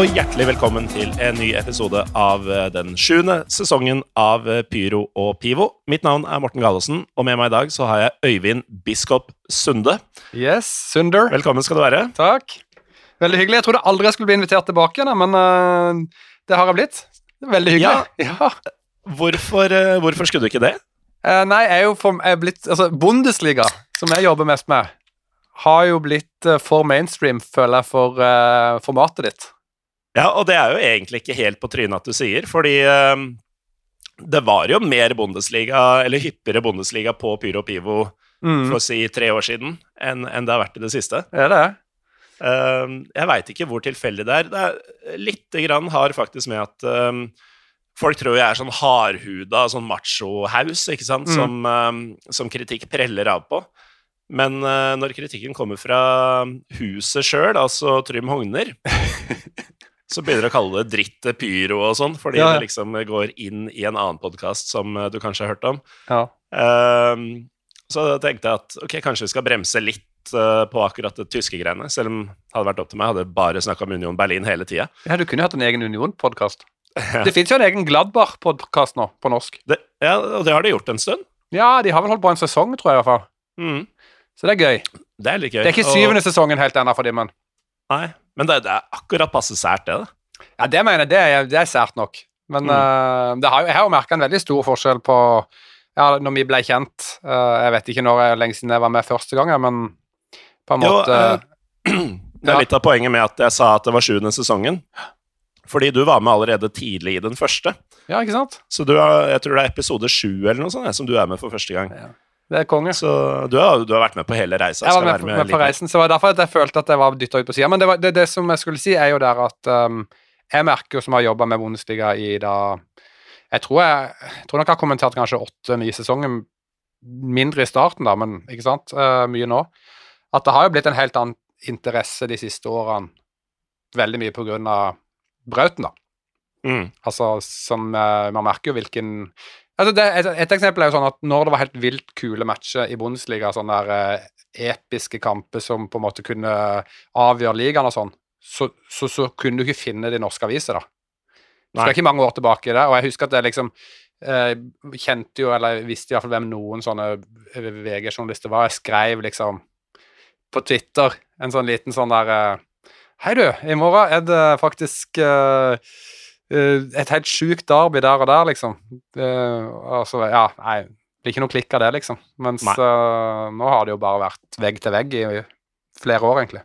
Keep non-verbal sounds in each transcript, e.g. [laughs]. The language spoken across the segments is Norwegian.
Og hjertelig velkommen til en ny episode av eh, den sjuende sesongen av eh, Pyro og Pivo. Mitt navn er Morten Gallosen, og med meg i dag så har jeg Øyvind Biskop Sunde. Yes, Sunder. Velkommen skal du være. Takk. Veldig hyggelig. Jeg trodde aldri jeg skulle bli invitert tilbake, da, men øh, det har jeg blitt. Veldig hyggelig. Ja. Hvorfor, eh, hvorfor skulle du ikke det? Eh, nei, jeg er jo for, jeg er blitt Altså, Bundesliga, som jeg jobber mest med, har jo blitt eh, for mainstream, føler jeg, for eh, formatet ditt. Ja, og det er jo egentlig ikke helt på trynet at du sier, fordi eh, det var jo mer Bundesliga, eller hyppigere Bundesliga på Pyro Pivo Mm. for å si tre år siden enn en det har vært i det siste. Ja, det? Eh, jeg veit ikke hvor tilfeldig det er. Det er Lite grann har faktisk med at eh, folk tror jeg er sånn hardhuda, sånn macho-haus, ikke sant, Mm. som, som kritikk preller av på. Men eh, når kritikken kommer fra huset sjøl, altså Trym Hogner, [laughs] så begynner de å kalle det dritt pyro og sånn, fordi Ja, ja. det liksom går inn i en annen podkast som eh, du kanskje har hørt om. Ja. Um, så tenkte jeg at ok, kanskje vi skal bremse litt uh, på akkurat det tyske greiene. Selv om det hadde vært opp til meg, hadde jeg bare snakka om Union Berlin hele tida. ja, du kunne hatt en egen Union-podkast. Det fins jo en egen Gladbach-podkast nå, på norsk. Det, ja, og det har de gjort en stund. Ja, de har vel holdt på en sesong, tror jeg i hvert fall. Mm, Så det er gøy. det er litt gøy. Det er ikke Og- syvende sesongen helt ennå for dem, men Nei, men det, det er akkurat passe sært, det. da. Ja, det mener jeg, det er, det er sært nok. Men Mm. uh, det har, jeg har jo merka en veldig stor forskjell på ja, når vi ble kjent. Uh, jeg vet ikke når jeg, lenge siden jeg var med første gang, men på en Jo, måte eh, [clears throat] Det er Ja. litt av poenget med at jeg sa at det var sjuende sesongen. Fordi du var med allerede tidlig i den første. Ja, ikke sant? Så du har, jeg tror det er episode sju eller noe sånt jeg, som du er med for første gang. Det er konge. Så du har, du har vært med på hele reisa. Jeg var med, med med på reisen, så det var derfor at jeg følte at jeg var dytta ut på sida. Men det, var, det, det som jeg skulle si, er jo der at um, jeg merker jo som har jobba med Bundesliga i da Jeg tror jeg, jeg tror nok jeg har kommentert kanskje åtte-ni sesonger, mindre i starten, da, men ikke sant, uh, mye nå. At det har jo blitt en helt annen interesse de siste årene, veldig mye på grunn av Brauten, da. Mm. Altså, som uh, Man merker jo hvilken altså det, et, et eksempel er jo sånn at når det var helt vilt kule matcher i Bundesliga, sånne der eh, episke kamper som på en måte kunne avgjøre ligaen og sånn, så, så, så kunne du ikke finne det i norske aviser, da. Nei. er ikke mange år tilbake i det, og jeg husker at jeg liksom eh, kjente jo, eller visste i hvert fall hvem noen sånne VG-journalister var. Jeg skrev liksom på Twitter en sånn liten sånn der eh, Hei, du, i morgen er det faktisk eh, eh, et helt sjukt derby der og der, liksom. Uh, altså, ja, nei, det blir ikke noe klikk av det, liksom. Mens eh, nå har det jo bare vært vegg til vegg i flere år, egentlig.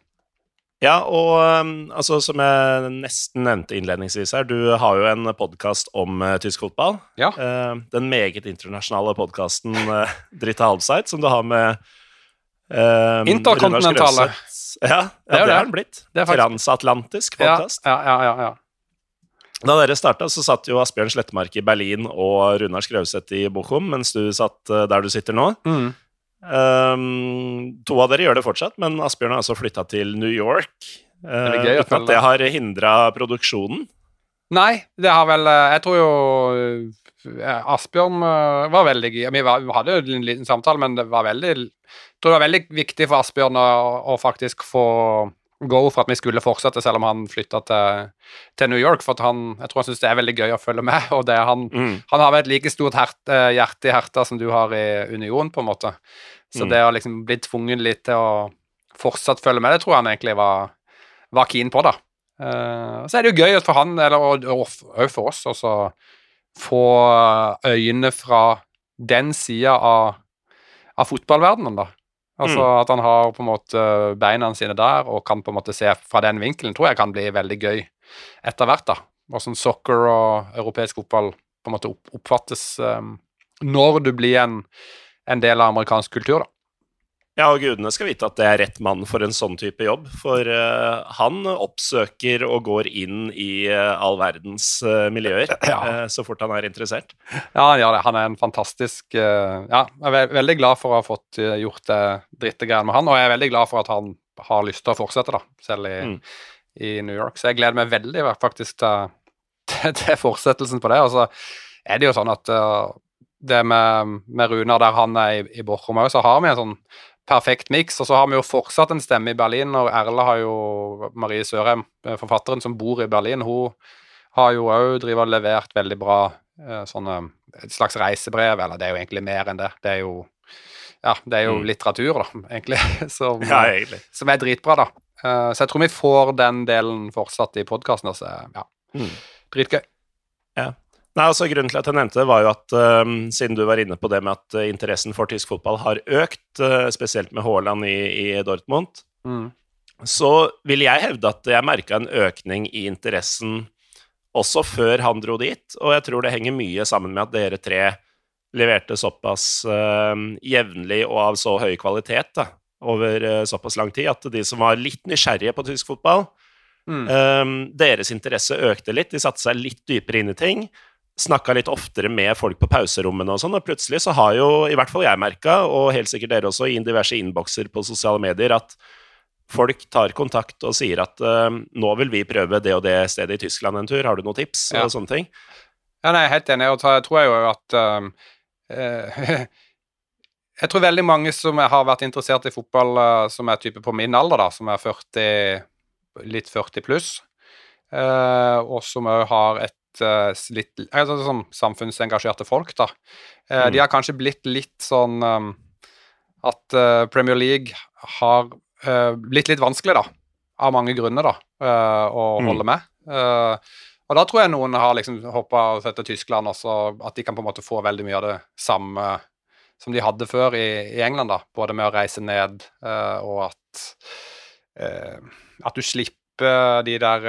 Ja, og um, altså, som jeg nesten nevnte innledningsvis her, du har jo en podkast om uh, tysk fotball. Ja. Uh, den meget internasjonale podkasten uh, Dritte Halbseit, som du har med uh, Interkontinentale. Ja, ja, Det det, er den blitt. Transatlantisk podkast. ja, ja, ja, ja. Da dere starta, så satt jo Asbjørn Slettmark i Berlin og Runar Skrauseth i Bochum, mens du satt uh, der du sitter nå. Mm. Um, to av dere gjør det fortsatt, men Asbjørn har altså flytta til New York. Uh, gøy uten at det har hindra produksjonen. Nei, det har vel eh, Jeg tror jo eh, Asbjørn eh, var veldig vi hadde jo en liten samtale, men det var veldig Jeg tror det var veldig viktig for Asbjørn å, å faktisk få go for at vi skulle fortsette, selv om han flytta til, til New York. For han, jeg tror han syns det er veldig gøy å følge med. [laughs] Og det er han, Mm. han har vel et like stort hert, eh, hjerte i herta som du har i Union, på en måte. Så Mm. det å liksom bli tvungen litt til å fortsatt følge med, det tror jeg han egentlig var, var keen på, da. Uh, så er det jo gøy for han, eller og for oss, også få øyne fra den sida av, av fotballverdenen, da. Altså At han har på en måte beina sine der og kan på en måte se fra den vinkelen, tror jeg kan bli veldig gøy etter hvert. da. Hvordan soccer og europeisk fotball på en måte oppfattes um, når du blir en, en del av amerikansk kultur. da. Ja, og gudene skal vite at det er rett mann for en sånn type jobb. For uh, han oppsøker og går inn i uh, all verdens uh, miljøer ja. så fort han er interessert. Ja, han gjør det. Han er en fantastisk Ja, jeg er ve veldig glad for å ha fått gjort det drittegreiene med han, og jeg er veldig glad for at han har lyst til å fortsette, da, selv i, mm. i New York. Så jeg gleder meg veldig faktisk til, til, til fortsettelsen på det. Og så er det jo sånn at det med, med Runar der han er i, i Borchum òg, så har vi en sånn perfekt miks. Og så har vi jo fortsatt en stemme i Berlin, og Erle har jo Marie Sørheim, eh, forfatteren som bor i Berlin, hun har jo òg levert veldig bra eh, sånne Et slags reisebrev, eller det er jo egentlig mer enn det. Det er jo ja, det er jo mm. litteratur, da, egentlig, [laughs] som, ja, egentlig. som er dritbra, da. Så jeg tror vi får den delen fortsatt i podkasten. Altså, ja. Mm. Dritgøy. Nei, altså Grunnen til at jeg nevnte det, var jo at uh, siden du var inne på det med at uh, interessen for tysk fotball har økt, uh, spesielt med Haaland i, i Dortmund, mm. så vil jeg hevde at jeg merka en økning i interessen også før han dro dit. Og jeg tror det henger mye sammen med at dere tre leverte såpass jevnlig og av så høy kvalitet da, over såpass lang tid at de som var litt nysgjerrige på tysk fotball, mm. deres interesse økte litt. De satte seg litt dypere inn i ting snakka litt oftere med folk på pauserommene og sånn, og plutselig så har jo i hvert fall jeg merka, og helt sikkert dere også, i diverse innbokser på sosiale medier, at folk tar kontakt og sier at uh, nå vil vi prøve det og det stedet i Tyskland en tur, har du noen tips? Ja. og sånne ting. Ja, nei, helt enig, og jeg tror jo at um, uh, [laughs] Jeg tror veldig mange som har vært interessert i fotball, uh, som er type på min alder, da, som er 40, litt 40 pluss, og som òg har et litt altså, sånn samfunnsengasjerte folk, da. Uh, mm. De har kanskje blitt litt sånn um, at uh, Premier League har blitt litt vanskelig, da. Av mange grunner, da, å mm. holde med. og da tror jeg noen har liksom hoppa og sett til Tyskland også, at de kan på en måte få veldig mye av det samme som de hadde før i, i England, da. Både med å reise ned og at at du slipper de der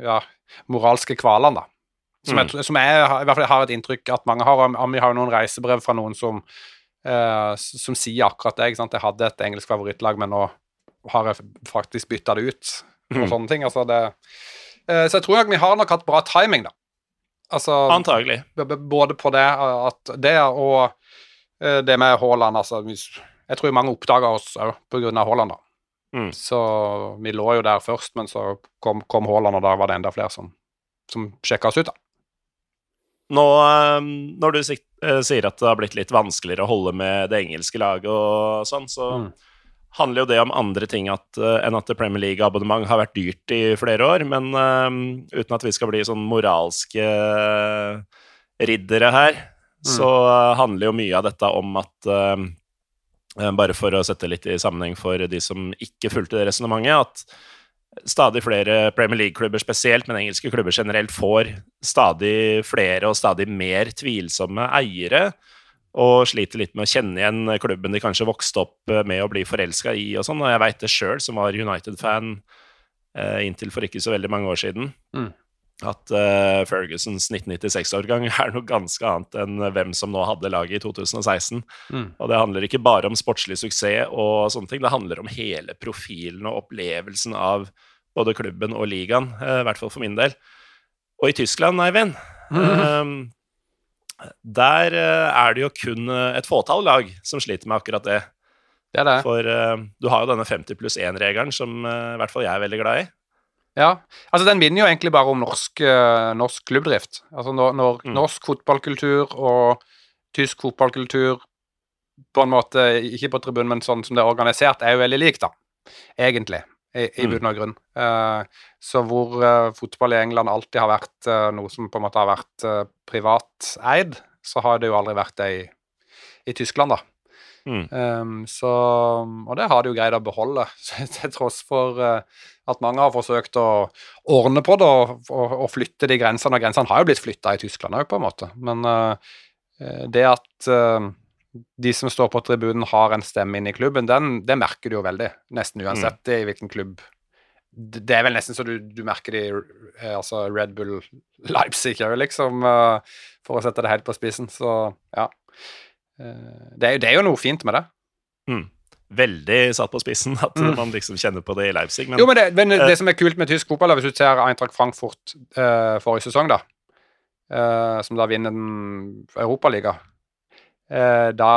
ja, moralske kvalene, da. Som, jeg, mm. som jeg, i hvert fall har et inntrykk at mange har. Vi har jo noen reisebrev fra noen som, uh, som sier akkurat det. ikke sant? Jeg hadde et engelsk favorittlag, men nå har jeg faktisk bytta det ut. Og mm. sånne ting. Altså det, uh, så jeg tror nok vi har nok hatt bra timing, da. Altså, Antagelig. Både på det, at det og uh, det med Haaland. Altså, jeg tror mange oppdager oss òg av Haaland, da. Mm. Så vi lå jo der først, men så kom, kom Haaland, og da var det enda flere som, som sjekka oss ut, da. Nå, ehm, når du eh, sier at det har blitt litt vanskeligere å holde med det engelske laget og sånn, så mm. handler jo det om andre ting at, eh, enn at Premier League-abonnement har vært dyrt i flere år. Men um, uten at vi skal bli sånn moralske eh, riddere her, mm. så handler jo mye av dette om at um, bare for å sette litt i sammenheng for de som ikke fulgte det resonnementet, at stadig flere Premier League-klubber spesielt, men engelske klubber generelt, får stadig flere og stadig mer tvilsomme eiere. Og sliter litt med å kjenne igjen klubben de kanskje vokste opp med å bli forelska i. Og sånn, og jeg veit det sjøl, som var United-fan eh, inntil for ikke så veldig mange år siden. Mm at uh, Fergusons 1996-årgang er noe ganske annet enn hvem som nå hadde laget i 2016. Mm. Og det handler ikke bare om sportslig suksess og sånne ting, det handler om hele profilen og opplevelsen av både klubben og ligaen, uh, i hvert fall for min del. Og i Tyskland, Eivind, mm. uh, der er det jo kun et fåtall lag som sliter med akkurat det. Det det. For du har jo denne 50 pluss 1-regelen, som i hvert fall jeg er veldig glad i. Ja, altså den minner jo egentlig bare om norsk, uh, norsk klubbdrift. Altså når, når mm. norsk fotballkultur og tysk fotballkultur på en måte, ikke på tribunen, men sånn som det er organisert, er jo veldig lik, da. Egentlig, i, i mm. bunn og grunn. Uh, så hvor uh, fotball i England alltid har vært noe som på en måte har vært privateid, så har det jo aldri vært det i, i Tyskland, da. Mm. Um, så, og det har de jo greid å beholde, [laughs] til tross for uh, at mange har forsøkt å ordne på det og, og, og flytte de grensene. Og grensene har jo blitt flytta i Tyskland òg, på en måte. Men uh, det at uh, de som står på tribunen, har en stemme inn i klubben, den, det merker du jo veldig. Nesten uansett i hvilken klubb. Det er vel nesten så du, du merker det i altså Red Bull Leipzig òg, liksom, Uh, for å sette det helt på spissen. Så ja. Det er, det er jo noe fint med det. Mm. Veldig satt på spissen at man liksom kjenner på det i Leipzig. Men, Jo, men det, men eh, det som er kult med tysk fotball, er hvis du ser Eintracht Frankfurt uh, forrige sesong, da, uh, som da vinner den Europaliga, eh, da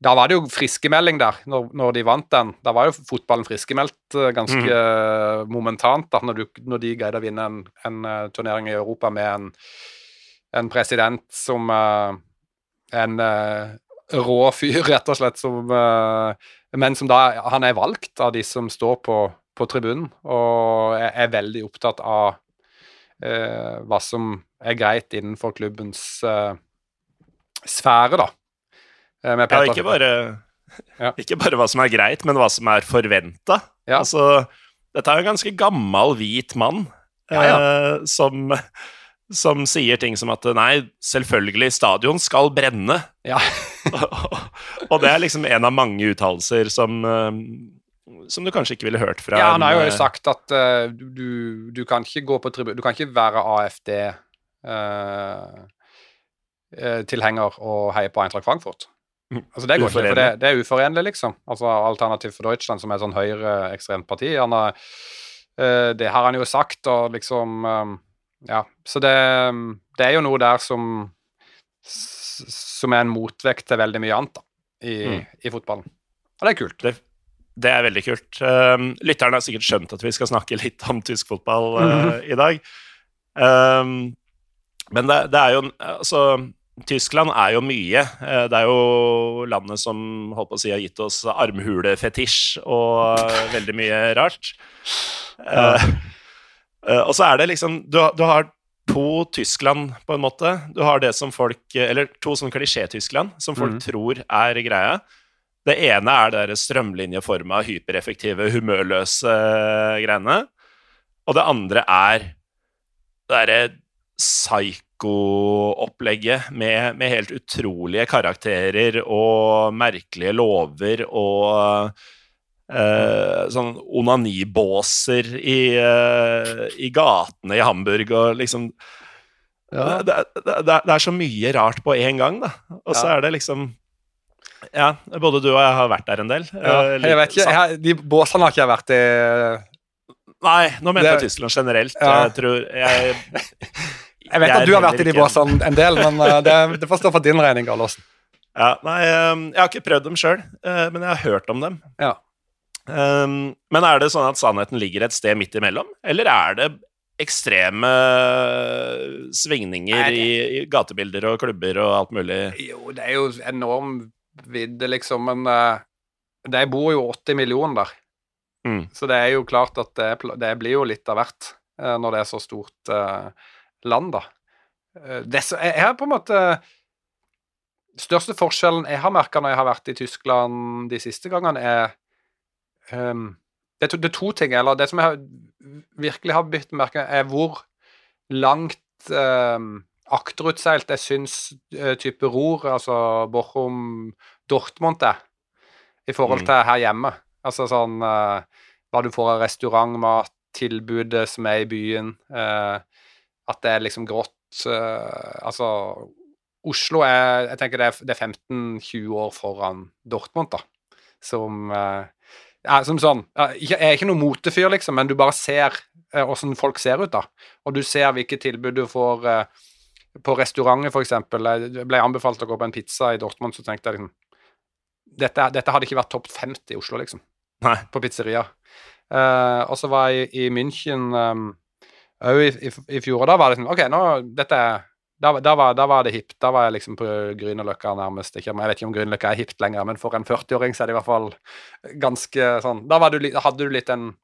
da var det jo friskemelding der, når, når de vant den. Da var jo fotballen friskmeldt eh, ganske mm. momentant, da, når, du, når de greide å vinne en, en turnering i Europa med en, en president som uh, En eh, rå fyr, [laughs] rett og slett, som eh, men som da Han er valgt av de som står på, på tribunen, og er, er veldig opptatt av eh, hva som er greit innenfor klubbens eh, sfære, da. Eh, ja, ikke bare, Ja. [laughs] ikke bare hva som er greit, men hva som er forventa. Ja. Altså, dette er jo en ganske gammel, hvit mann Ja, ja. eh, som, som sier ting som at nei, selvfølgelig, stadion skal brenne. Ja. [laughs] og det er liksom en av mange uttalelser som eh, som du kanskje ikke ville hørt fra ja, han har jo eh, sagt at uh, du, du kan ikke gå på tribun Du kan ikke være AFD-tilhenger uh, tilhenger og heie på Eintracht Frankfurt. Altså Det går ikke, det, det er uforenlig, liksom. Altså Alternativ for Deutschland, som er sånn høyreekstremt parti, han har, det har han jo sagt, og liksom um, Ja. Så det, det er jo noe der som som er en motvekt til veldig mye annet da, i, Mm. i fotballen. Og det er kult. Det, det er veldig kult. Um, lytterne har sikkert skjønt at vi skal snakke litt om tysk fotball uh, [laughs] i dag. Um, men det, det er jo Altså, Tyskland er jo mye. Uh, det er jo landet som holdt på å si har gitt oss armhulefetisj og uh, veldig mye rart. Ja. uh, og så er det liksom Du, du har to Tyskland, på en måte. Du har det som folk Eller to sånn klisjé-Tyskland, som folk mm. tror er greia. Det ene er det strømlinjeforma, hypereffektive, humørløse greiene. Og det andre er det derre psycho-opplegget med, med helt utrolige karakterer og merkelige lover og eh, sånn onanibåser i, eh, i gatene i Hamburg og liksom det, det, det, det er så mye rart på én gang, da. Og så Ja. er det liksom Ja, både du og jeg har vært der en del. Ja, Eh, jeg vet ikke, jeg, De båsene har ikke jeg vært i Nei, nå mente jeg Tyskland generelt. Ja. Jeg tror jeg, [laughs] Jeg vet Jeg at du har vært i de båsene en del, men eh, det, det får stå for din regning, Gallosen. ja, Nei, eh, jeg har ikke prøvd dem sjøl, men jeg har hørt om dem. Ja. Um, men er det sånn at sannheten ligger et sted midt imellom, eller er det ekstreme svingninger Nei, det- i, i gatebilder og klubber og alt mulig? Jo, det er jo enorm vidde, liksom, men uh, de bor jo 80 millioner der. Mm. Så det er jo klart at det, det blir jo litt av hvert uh, når det er så stort uh, land, da. Eh, det så, jeg, jeg har på en måte Største forskjellen jeg har merka når jeg har vært i Tyskland de siste gangene, er ehm, det, er to, ting. Eller det som jeg har, virkelig har bitt merke er hvor langt um, akterutseilt jeg syns uh, type ror, altså Bochum Dortmund er, i forhold Mm. til her hjemme. Altså sånn uh, hva du får av restaurantmat, tilbudet som er i byen, uh, at det er liksom grått Altså Oslo er jeg tenker det er, er 15-20 år foran Dortmund, da. Som ja, som sånn Jeg er ikke noen motefyr, liksom, men du bare ser eh, åssen folk ser ut, da. Og du ser hvilke tilbud du får eh, på restauranter, eksempel. Jeg ble anbefalt å gå på en pizza i Dortmund, så tenkte jeg liksom Dette, dette hadde ikke vært topp 50 i Oslo, liksom Nei. på pizzeria. Eh, og så var jeg i München òg i, i, i fjor, og da var det liksom OK, nå dette er da, da, var, da var det hipt. Da var jeg liksom på Grünerløkka nærmest. Ikke, jeg vet ikke om Grünerløkka er hipt lenger, men for en 40-åring så er det i hvert fall ganske sånn Da var du, hadde du litt den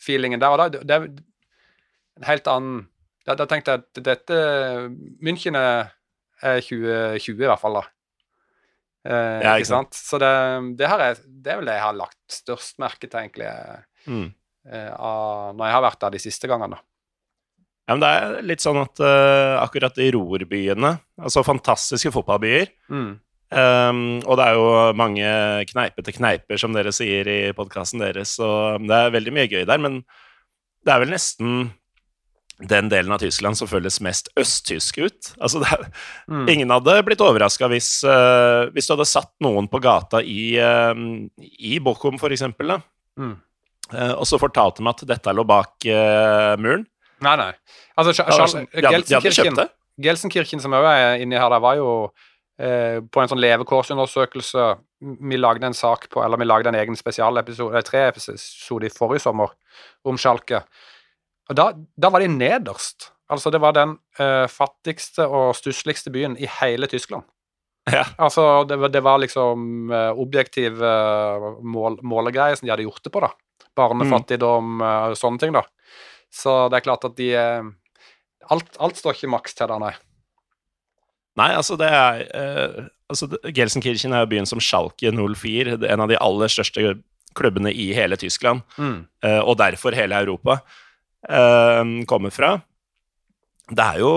feelingen der. Og da det er en helt annen Da, da tenkte jeg at dette München er er 2020 i hvert fall, da. Eh, Ja, ikke sant. Så det, det, jeg, det er vel det jeg har lagt størst merke til, egentlig, Mm. eh, av, når jeg har vært der de siste gangene. da. Ja, men det er litt sånn at uh, akkurat i rorbyene, altså fantastiske fotballbyer, Mm. Um, og det er jo mange kneipete kneiper, som dere sier i podkasten deres, og det er veldig mye gøy der, men det er vel nesten den delen av Tyskland som føles mest østtysk ut. Altså, er, mm. Ingen hadde blitt overraska hvis, uh, hvis du hadde satt noen på gata i, uh, i Bochum, eksempel. Mm. Uh, og så fortalte de at dette lå bak muren. Nei, nei. Altså, Gelsenkirchen, Gelsenkirchen, som òg er inni her, der var jo eh, på en sånn levekårsundersøkelse Vi lagde en sak på, eller vi lagde en egen spesialepisode, tre episoder i forrige sommer om Sjalke. Og da, da var de nederst. Altså, det var den eh, fattigste og stussligste byen i hele Tyskland. Ja. Altså, det, det, var liksom objektive objektiv uh, mål, målegreier som de hadde gjort det på, da. Barnefattigdom, mm. sånne ting, da. Så det er klart at de uh, alt, alt, står ikke maks til der, nei. Nei, altså det er altså, Gelsenkirchen er byen som Schalke 04, en av de aller største klubbene i hele Tyskland, mm. og derfor hele Europa, kommer fra. Det er jo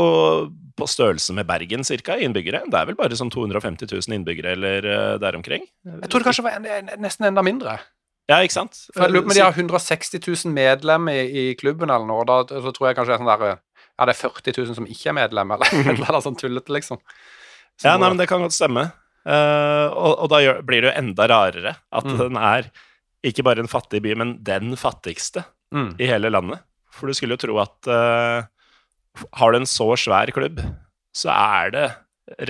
på størrelse med Bergen cirka, innbyggere. Det er vel bare sånn 250 000 innbyggere eller uh, der omkring. Jeg tror det kanskje var en, nesten enda mindre. Ja, ikke sant? For jeg lurer på De har 160 000 medlemmer i, i, klubben eller noe, da så tror jeg kanskje det er sånn der Ja, det er 40 000 som ikke er medlem, eller [laughs] et eller annet sånn tullete, liksom. Så, ja, nei, men det kan godt stemme. Uh, og, og, da gjør, blir det jo enda rarere at mm. den er ikke bare en fattig by, men den fattigste mm. i hele landet. For du skulle jo tro at uh, har du en så svær klubb, så er det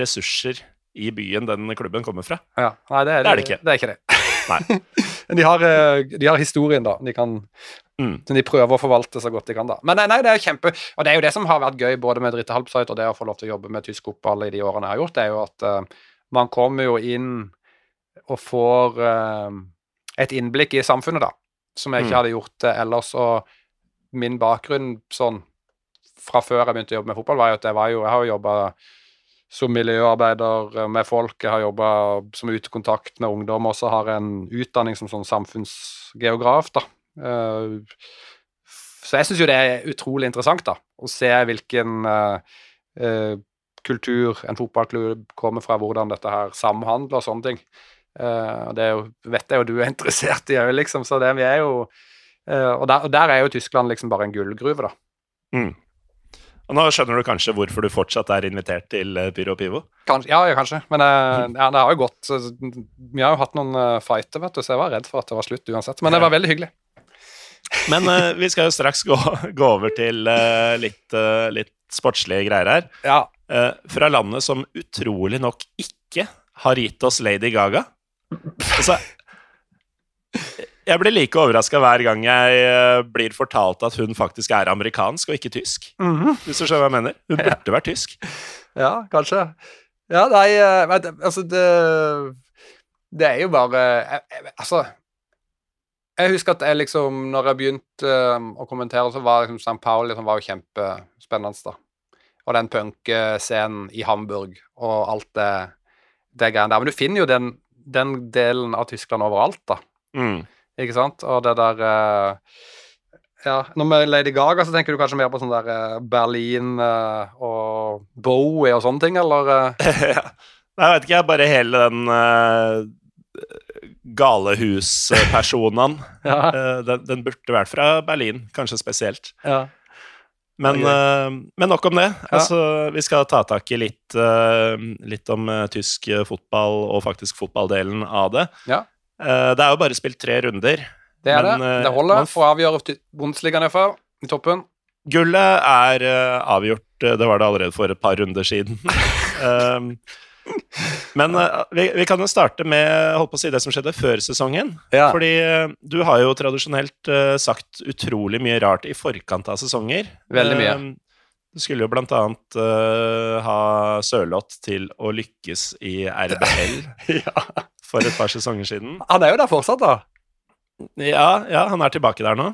ressurser i byen den klubben kommer fra. Ja, Nei, det er det, det, er det ikke. Det er ikke det. Nei. Men de har, eh, de har, historien, da. De kan mm. de prøver å forvalte så godt de kan, da. Men nei, nei, det er kjempe Og det er jo det som har vært gøy både med Dritte Halbzeit og det å få lov til å jobbe med tysk fotball i de årene jeg har gjort, det er jo at uh, man kommer jo inn og får uh, et innblikk i samfunnet, da, som jeg ikke mm. hadde gjort uh, ellers. Og min bakgrunn sånn fra før jeg begynte å jobbe med fotball, var jo at jeg, var jo, jeg har jo jobba som miljøarbeider eh, med folk, jeg har jobba som utekontakt med ungdom, og så har jeg en utdanning som sånn samfunnsgeograf, da. Eh, så jeg syns jo det er utrolig interessant, da, å se hvilken uh, kultur en fotballklubb kommer fra, hvordan dette her samhandler og sånne ting. Det vet jeg jo du er interessert i òg, liksom, så det, vi er jo og, der, og, der, er jo Tyskland liksom bare en gullgruve, da. Mm. Og nå skjønner du kanskje hvorfor du fortsatt er invitert til eh, Pyro Pivo? Kanskje, ja, kanskje. Men uh, ja, det har jo gått Vi har jo hatt noen uh, fighter, vet du, så jeg var redd for at det var slutt uansett. Men det var veldig hyggelig. Men uh, vi skal jo straks gå, gå over til litt, litt, sportslige greier her. Ja. fra landet som utrolig nok ikke har gitt oss Lady Gaga. Altså jeg blir like overraska hver gang jeg eh, blir fortalt at hun faktisk er amerikansk og ikke tysk. Mm -hmm. Hvis du skjønner hva jeg mener? Hun burde ja. vært tysk. Ja, kanskje. Ja, nei eh, Altså, det Det er jo bare jeg, Altså Jeg husker at jeg liksom Når jeg begynte å kommentere, så var liksom St. Pauli liksom, var jo kjempespennende, da. Og den punkescenen i Hamburg og alt det, det greiene der. Men du finner jo den, den delen av Tyskland overalt, da. Mm. Ikke sant? Og det der uh, Ja, når med Lady Gaga så tenker du kanskje mer på sånn der uh, Berlin uh, og Bowie og sånne ting, eller? [laughs] ja. Jeg vet ikke, jeg. Bare hele den galehuspersonen. [laughs] ja. den, den, burde vært fra Berlin, kanskje spesielt. Ja. Men, uh, men, nok om det. Ja. Altså, vi skal ta tak i litt, uh, litt om uh, tysk fotball og faktisk fotballdelen av det. Ja. Eh, det er jo bare spilt tre runder. Det er men, det. Det eh, holder for å avgjøre Bundesligaen iallfall, i toppen. Gullet er uh, avgjort, det var det allerede for et par runder siden. um, [laughs] men uh, vi, vi, kan jo starte med holdt på å si, det som skjedde før sesongen. Ja. Fordi uh, du har jo tradisjonelt sagt utrolig mye rart i forkant av sesonger. Veldig mye. Du skulle jo blant annet ha Sørloth til å lykkes i RBL. [laughs] ja for et par sesonger siden. Han er jo der fortsatt, da. Ja, ja han er tilbake der nå.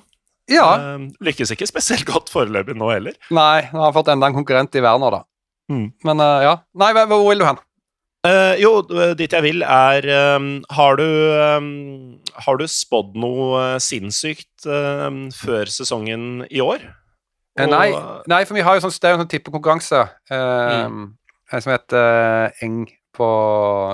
Ja. Uh, lykkes ikke spesielt godt foreløpig nå heller. Nei, han har fått enda en konkurrent i Werner, da. Mm. Men uh, ja. Nei, hvor vil du hen? Uh, jo, dit jeg vil, er um, Har du um, Har du spådd noe sinnssykt um, før sesongen i år? Og, nei, nei, for vi har jo sånn, det er jo en sånn tippekonkurranse mm. som heter Eng på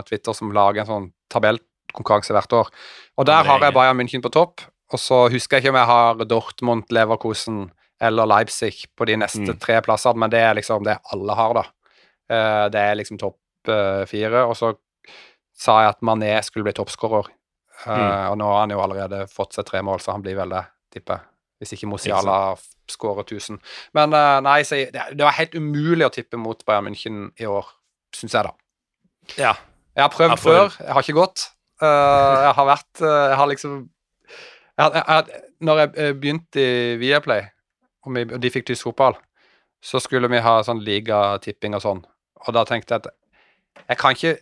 Twitter som lager en sånn tabellkonkurranse hvert år. Og der er har jeg. Bayern München på topp, og så husker jeg ikke om jeg har Dortmund, Leverkusen eller Leipzig på de neste Mm. tre plassene, men det er liksom det alle har, da. Eh, det er liksom topp eh, fire. Og så sa jeg at Mané skulle bli toppskårer, Eh, Mm. og nå har han jo allerede fått seg tre mål, så han blir vel det, tipper jeg. Hvis ikke Mosiala f- skårer 1000. Men eh, nei, jeg, det, var helt umulig å tippe mot Bayern München i år, syns jeg, da. Ja. Jeg har prøvd jeg før, jeg har ikke gått. Eh, jeg har vært eh, Jeg har liksom jeg, jeg, Når jeg begynte i Viaplay, og, og de fikk tysk fotball, så skulle vi ha sånn ligatipping og sånn. Og da tenkte jeg at jeg kan ikke,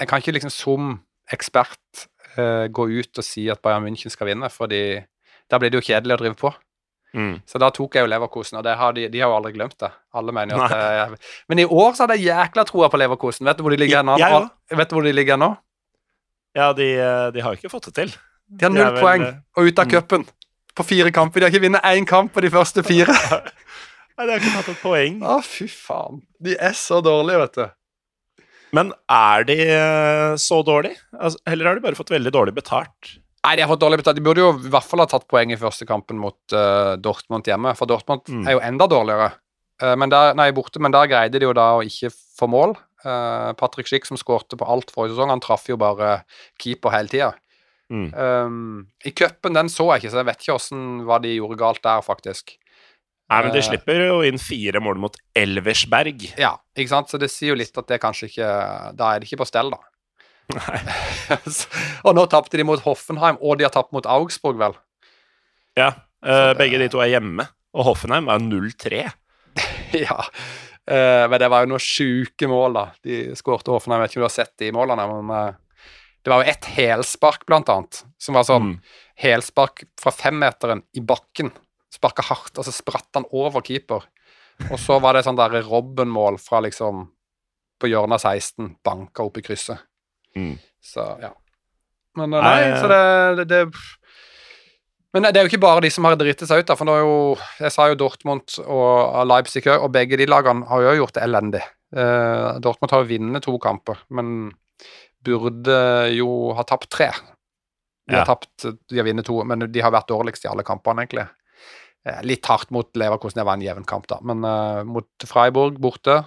jeg kan ikke liksom som ekspert uh, gå ut og si at Bayern München skal vinne, fordi da blir det jo kjedelig å drive på. Mm. Så da tok jeg jo Leverkosen, og det har de, de har jo aldri glemt det. Alle mener at jeg, Men i år så hadde jeg jækla troa på Leverkosen. Vet du hvor de ligger nå? Jeg. Vet du hvor de ligger nå? Ja, de, eh, de har jo ikke fått det til. De har null vel, poeng eh, og ute av mm. på fire kamper. De har ikke vunnet én kamp på de første fire. [laughs] Nei, de har ikke tatt et poeng. Å, fy faen. De er så dårlige, vet du. Men er de eh, så dårlige? Altså, eller har de bare fått veldig dårlig betalt? Nei, de har fått dårlig betalt. De burde jo i hvert fall ha tatt poeng i første kampen mot uh, Dortmund hjemme, for Dortmund Mm. er jo enda dårligere. Uh, men der, nei, borte, men der greide de jo da å ikke få mål. Uh, Patrick Schick, som skårte på alt forrige sesong, han traff jo bare keeper hele tida. Mm. Um, I cupen den så jeg ikke, så jeg vet ikke hvordan, hva de gjorde galt der, faktisk. Nei, men de slipper jo inn fire mål mot Elversberg. Ja, ikke sant? Så det sier jo litt at det kanskje ikke Da er det ikke på stell, da. [laughs] og nå tapte de mot Hoffenheim, og de har tapt mot Augsburg, vel. Ja, eh, begge de to er hjemme. Og Hoffenheim er 0-3. [laughs] ja. Eh, men det var jo noen sjuke mål, da. De skårte Hoffenheim. Jeg vet ikke om du har sett de målene, men eh, det var jo ett helspark, blant annet, som var sånn Mm. helspark fra femmeteren i bakken. Sparka hardt, og så spratt han over keeper. Og så var det sånn der Robben-mål fra liksom på hjørnet av 16, banka opp i krysset. Mm. Så ja. Men eh, nei, Nei, så det, det, det Men det er jo ikke bare de som har driti seg ut, da. For nå er jo Jeg sa jo Dortmund og Leipzig òg, og begge de lagene har jo gjort det elendig. Uh, Dortmund har jo vunnet to kamper, men burde jo ha tapt tre. De har Ja. tapt De har vunnet to, men de har vært dårligst i alle kampene, egentlig. Eh, litt hardt mot Leverkosen, det var en jevn kamp, da. Men uh, mot Freiburg borte,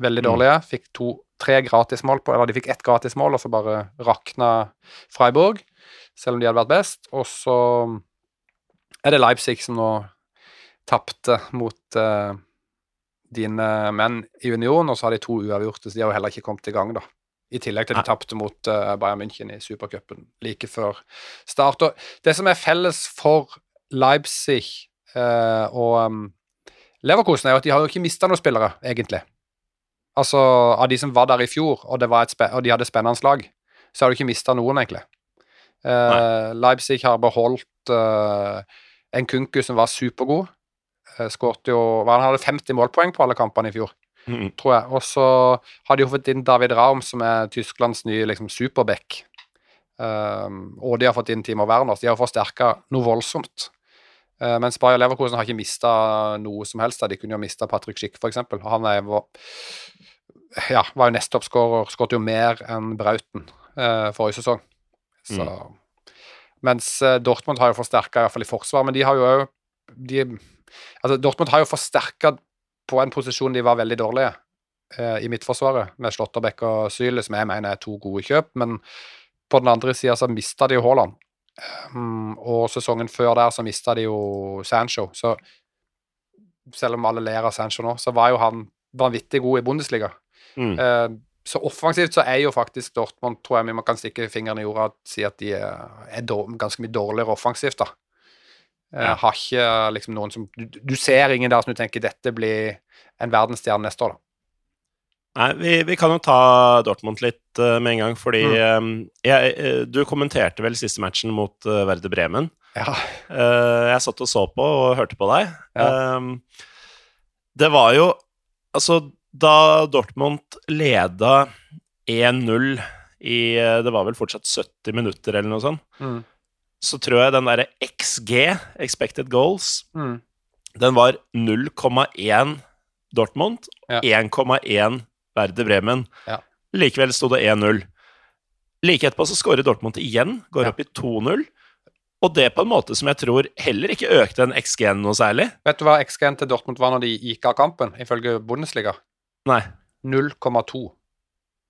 veldig Mm. dårlige. Fikk to, tre gratismål på Eller de fikk ett gratismål, og så bare rakna Freiburg, selv om de hadde vært best. Og så er det Leipzig som nå tapte mot uh, dine menn i Union, og så har de to uavgjorte, så de har jo heller ikke kommet i gang, da. I tillegg til de tapte mot uh, Bayern München i supercupen like før start. Og det som er felles for Leipzig uh, og um, Leverkosen, er jo at de har jo ikke mista noen spillere, egentlig. Altså, av de som var der i fjor, og, og de hadde spennende lag, så har du ikke mista noen, egentlig. Uh, Leipzig har beholdt uh, en Kunku som var supergod. Uh, Skårte jo Han hadde 50 målpoeng på alle kampene i fjor, Mm. tror jeg. Og så har de jo fått inn David Raum, som er Tysklands nye liksom, superback. Og de har fått inn Timo Werner. Så de har forsterka noe voldsomt. Mens Bayer Leverkosen har ikke mista noe som helst. De kunne jo mista Patrick Schick, f.eks. Han er, ja, var jo nesteoppskårer, skåret jo mer enn Brauten uh, forrige sesong. Så, Mens uh, Dortmund har jo forsterka, iallfall i forsvar, men de har jo òg altså Dortmund har jo forsterka på en posisjon de var veldig dårlige eh, i midtforsvaret, med Slåtterbekk og Syle, som jeg mener er to gode kjøp, men på den andre sida så mista de jo Haaland. Um, og sesongen før der så mista de jo Sancho, så selv om alle ler av Sancho nå, så var jo han vanvittig god i Bundesliga. Mm. Eh, så offensivt så er jo faktisk Dortmund, tror jeg vi kan stikke fingeren i jorda og si at de er, er ganske mye dårligere offensivt, da. Eh, Ja. Har ikke liksom noen som du, du ser ingen der som du tenker dette blir en verdensstjerne neste år, da. Nei, vi, vi kan jo ta Dortmund litt uh, med en gang, fordi Mm. eh, jeg, eh, Du kommenterte vel siste matchen mot uh, Verde Bremen. Ja. Eh, jeg satt og så på og hørte på deg. Ja. Eh, det var jo Altså, da Dortmund leda 1-0 i eh, Det var vel fortsatt 70 minutter eller noe sånt. Mm. Så tror jeg den derre XG, expected goals, Mm. den var 0,1 Dortmund, Ja. 1,1 Verde Bremen. Ja. Likevel sto det 1-0. Like etterpå så skårer Dortmund igjen, går Ja. opp i 2-0. Og det på en måte som jeg tror heller ikke økte en XG-en noe særlig. Vet du hva XG-en til Dortmund var når de gikk av kampen, ifølge Bundesliga? Nei, 0,2.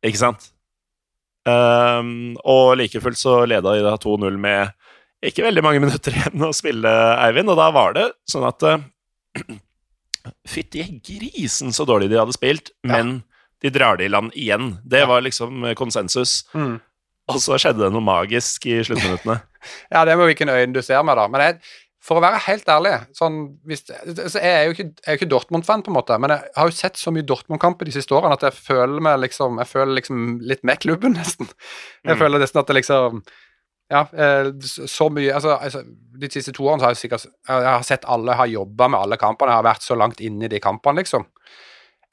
ikke sant? Um, og like fullt så leda de da 2-0 med ikke veldig mange minutter igjen å spille, Eivind, og da var det sånn at uh, [clears throat] Fytti grisen så dårlig de hadde spilt, men de drar det i land igjen. Det var liksom konsensus. Mm. Og så skjedde det noe magisk i sluttminuttene. [laughs] Ja, det må hvilken øyne du ser med, da. Men jeg, for å være helt ærlig sånn, hvis, så Jeg er jo ikke, ikke Dortmund-fan, på en måte, men jeg har jo sett så mye Dortmund-kamper de siste årene at jeg føler meg liksom Jeg føler liksom litt med klubben, [laughs] nesten. Jeg Mm. føler nesten at det liksom Ja, eh, så mye altså, altså, De siste to årene så har jeg sikkert Jeg har sett alle, jeg har jobba med alle kampene, jeg har vært så langt inne i de kampene, liksom.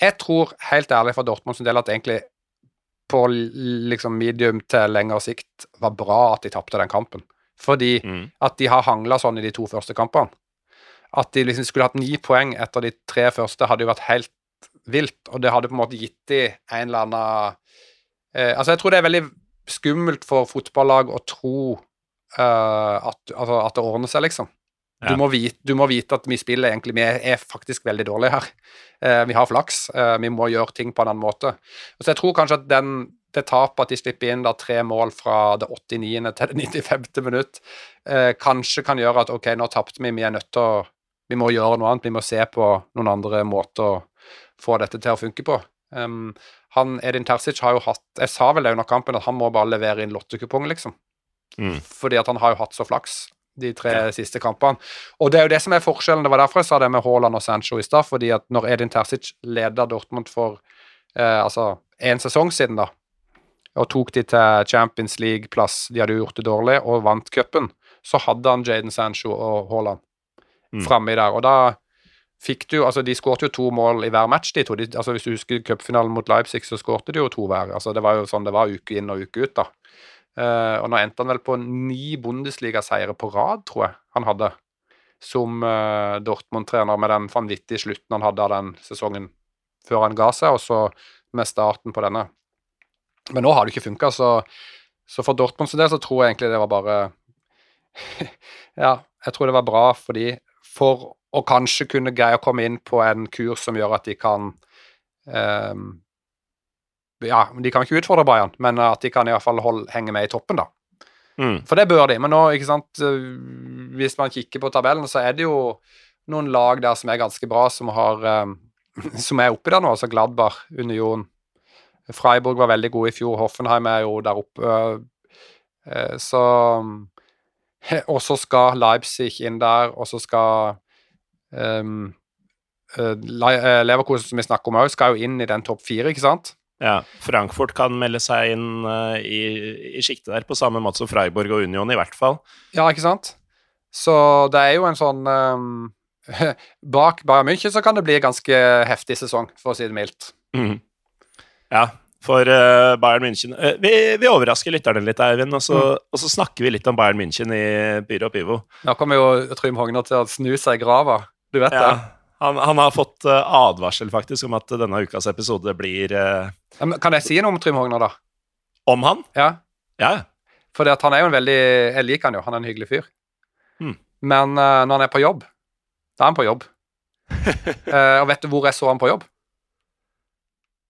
Jeg tror helt ærlig for Dortmunds del at egentlig på liksom medium til lengre sikt var bra at de tapte den kampen. Fordi Mm. at de har hangla sånn i de to første kampene. At de liksom skulle hatt ni poeng etter de tre første, hadde jo vært helt vilt. Og det hadde på en måte gitt de en eller annen eh, Altså, jeg tror det er veldig skummelt for fotballag å tro eh, at, altså, at det ordner seg, liksom. Du, må vite, du må vite at vi spiller egentlig Vi er, er faktisk veldig dårlige her. Eh, vi har flaks. Eh, vi må gjøre ting på en annen måte. Så jeg tror kanskje at den, det tapet at de slipper inn da tre mål fra det 89. til det 95. minutt, eh, kanskje kan gjøre at OK, nå tapte vi, vi er nødt til å Vi må gjøre noe annet. Vi må se på noen andre måter å få dette til å funke på. Um, han, Edin Terzic har jo hatt Jeg sa vel det under kampen at han må bare levere inn lottekupong, liksom. Mm. Fordi at han har jo hatt så flaks de tre siste kampene. Og det er jo det som er forskjellen. Det var derfor jeg sa det med Haaland og Sancho i stad. Fordi at når Edin Terzic leda Dortmund for eh, altså en sesong siden, da, og tok de til Champions League-plass, de hadde jo gjort det dårlig, og vant cupen, så hadde han Jaden Sancho og Haaland Mm. framme der. Og da fikk du Altså, de skårte jo to mål i hver match, de to. De, altså, hvis du husker cupfinalen mot Leipzig, så skårte de jo to hver. Altså, det var jo sånn det var uke inn og uke ut, da. Uh, og nå endte han vel på ni Bundesliga-seire på rad, tror jeg han hadde, som uh, Dortmund-trener, med den vanvittige slutten han hadde av den sesongen før han ga seg, og så med starten på denne. Men nå har det ikke funka, så, så for Dortmund del så tror jeg egentlig det var bare [laughs] Ja, jeg tror det var bra for de, for å kanskje kunne greie å komme inn på en kurs som gjør at de kan um, Ja, de kan ikke utfordre Bayern, men at de kan i hvert fall holde, henge med i toppen, da. Mm. For det bør de. Men nå, ikke sant eh, Hvis man kikker på tabellen, så er det jo noen lag der som er ganske bra, som har um, [laughs] Som er oppi der nå. Altså Gladbar, Union. Freiburg var veldig god i fjor. Hoffenheim er jo der oppe. Eh, Så Og så skal Leipzig inn der, og så skal um, Leverkosen, som vi snakker om òg, skal jo inn i den topp fire, ikke sant? Ja, Frankfurt kan melde seg inn eh, i, i sjiktet der, på samme måte som Freiburg og Union, i hvert fall. Ja, ikke sant? Så det er jo en sånn um, [laughs] Bak Bayern München så kan det bli en ganske heftig sesong, for å si det mildt. Mhm. Ja, for uh, Bayern München uh, vi, vi overrasker lytterne litt, Eivind, og så, og så snakker vi litt om Bayern München i Byrå Pivo. Nå kommer jo Trym Hogner til å snu seg i grava. Du vet Ja, han, han har fått eh, advarsel, faktisk, om at denne ukas episode blir uh. Men Kan jeg si noe om Trym Hogner, da? om han. Ja. Ja, For han er jo en veldig Jeg liker han jo, han er en hyggelig fyr. Mm. Men uh, når han er på jobb, da er han på jobb. uh, [laughs] og vet du hvor jeg så han på jobb?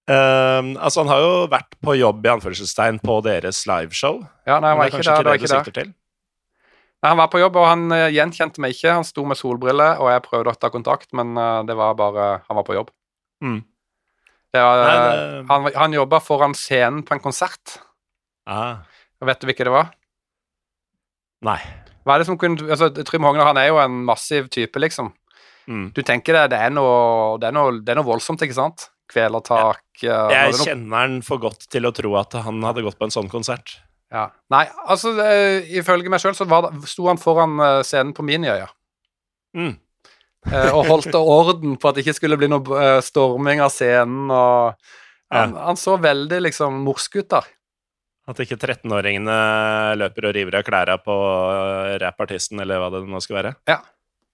Eh, altså, han har jo vært på jobb i anførselstegn på deres liveshow. Ja, nei, han var det ikke der. Det det ikke du der. til? Nei, han var på jobb, og han uh, gjenkjente meg ikke. Han sto med solbriller, og jeg prøvde å ta kontakt, men uh, det var bare Han var på jobb. Mm. Det var, Nei, eh, det- Han, han jobba foran scenen på en konsert. Ah, vet du hvilken det var? nei. Hva er det som kunne altså, Trym Hogner han er jo en massiv type, liksom. Mm. Du tenker det, det er noe, det er noe, det er noe voldsomt, ikke sant? Kvelertak ja. Jeg er noe- kjenner han for godt til å tro at han hadde gått på en sånn konsert. ja. Nei, altså uh, ifølge meg sjøl så var det, sto han foran eh, scenen på Miniøya Mm. uh, og holdt [laughs] orden på at det ikke skulle bli noe uh, storming av scenen og han, han så veldig liksom morsk ut der. At ikke 13-åringene løper og river av klærne på rappartisten, eller hva det nå skal være. Ja.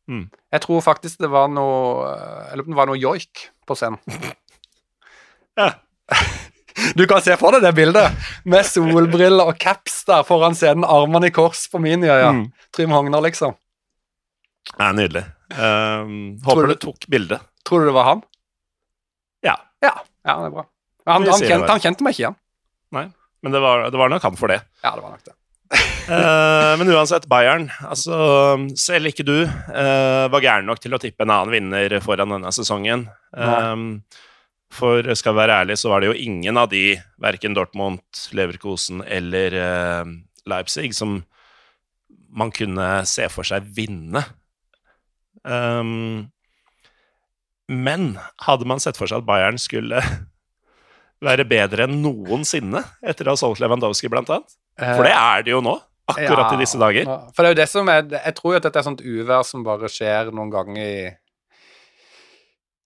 Jeg tror faktisk det var noe eh, Jeg lurer på om det var noe joik på scenen. [laughs] Ja. [laughs] Du kan se for deg det bildet, med solbriller og caps der foran scenen, armene i kors på Miniøya. Mm. Trym Hogner, liksom. Det er nydelig. Um, håper du- du tok bildet. Tror du det var han? Ja. Ja, ja det er bra. Han, han, kjente, han kjente meg ikke igjen. Nei, men det var, det var nok han for det. Ja, det var nok det. uh, [laughs] men uansett, Bayern altså, Selv ikke du uh, var gæren nok til å tippe en annen vinner foran denne sesongen. Eh, for skal vi være ærlig, så var det jo ingen av de, verken Dortmund, Leverkosen eller eh, Leipzig, som man kunne se for seg vinne. Um, men hadde man sett for seg at Bayern skulle [laughs] være bedre enn noensinne etter å ha solgt Lewandowski, blant annet? For det er det jo nå, akkurat Ja, i disse dager. For det er jo det som er Jeg tror jo at dette er sånt uvær som bare skjer noen ganger i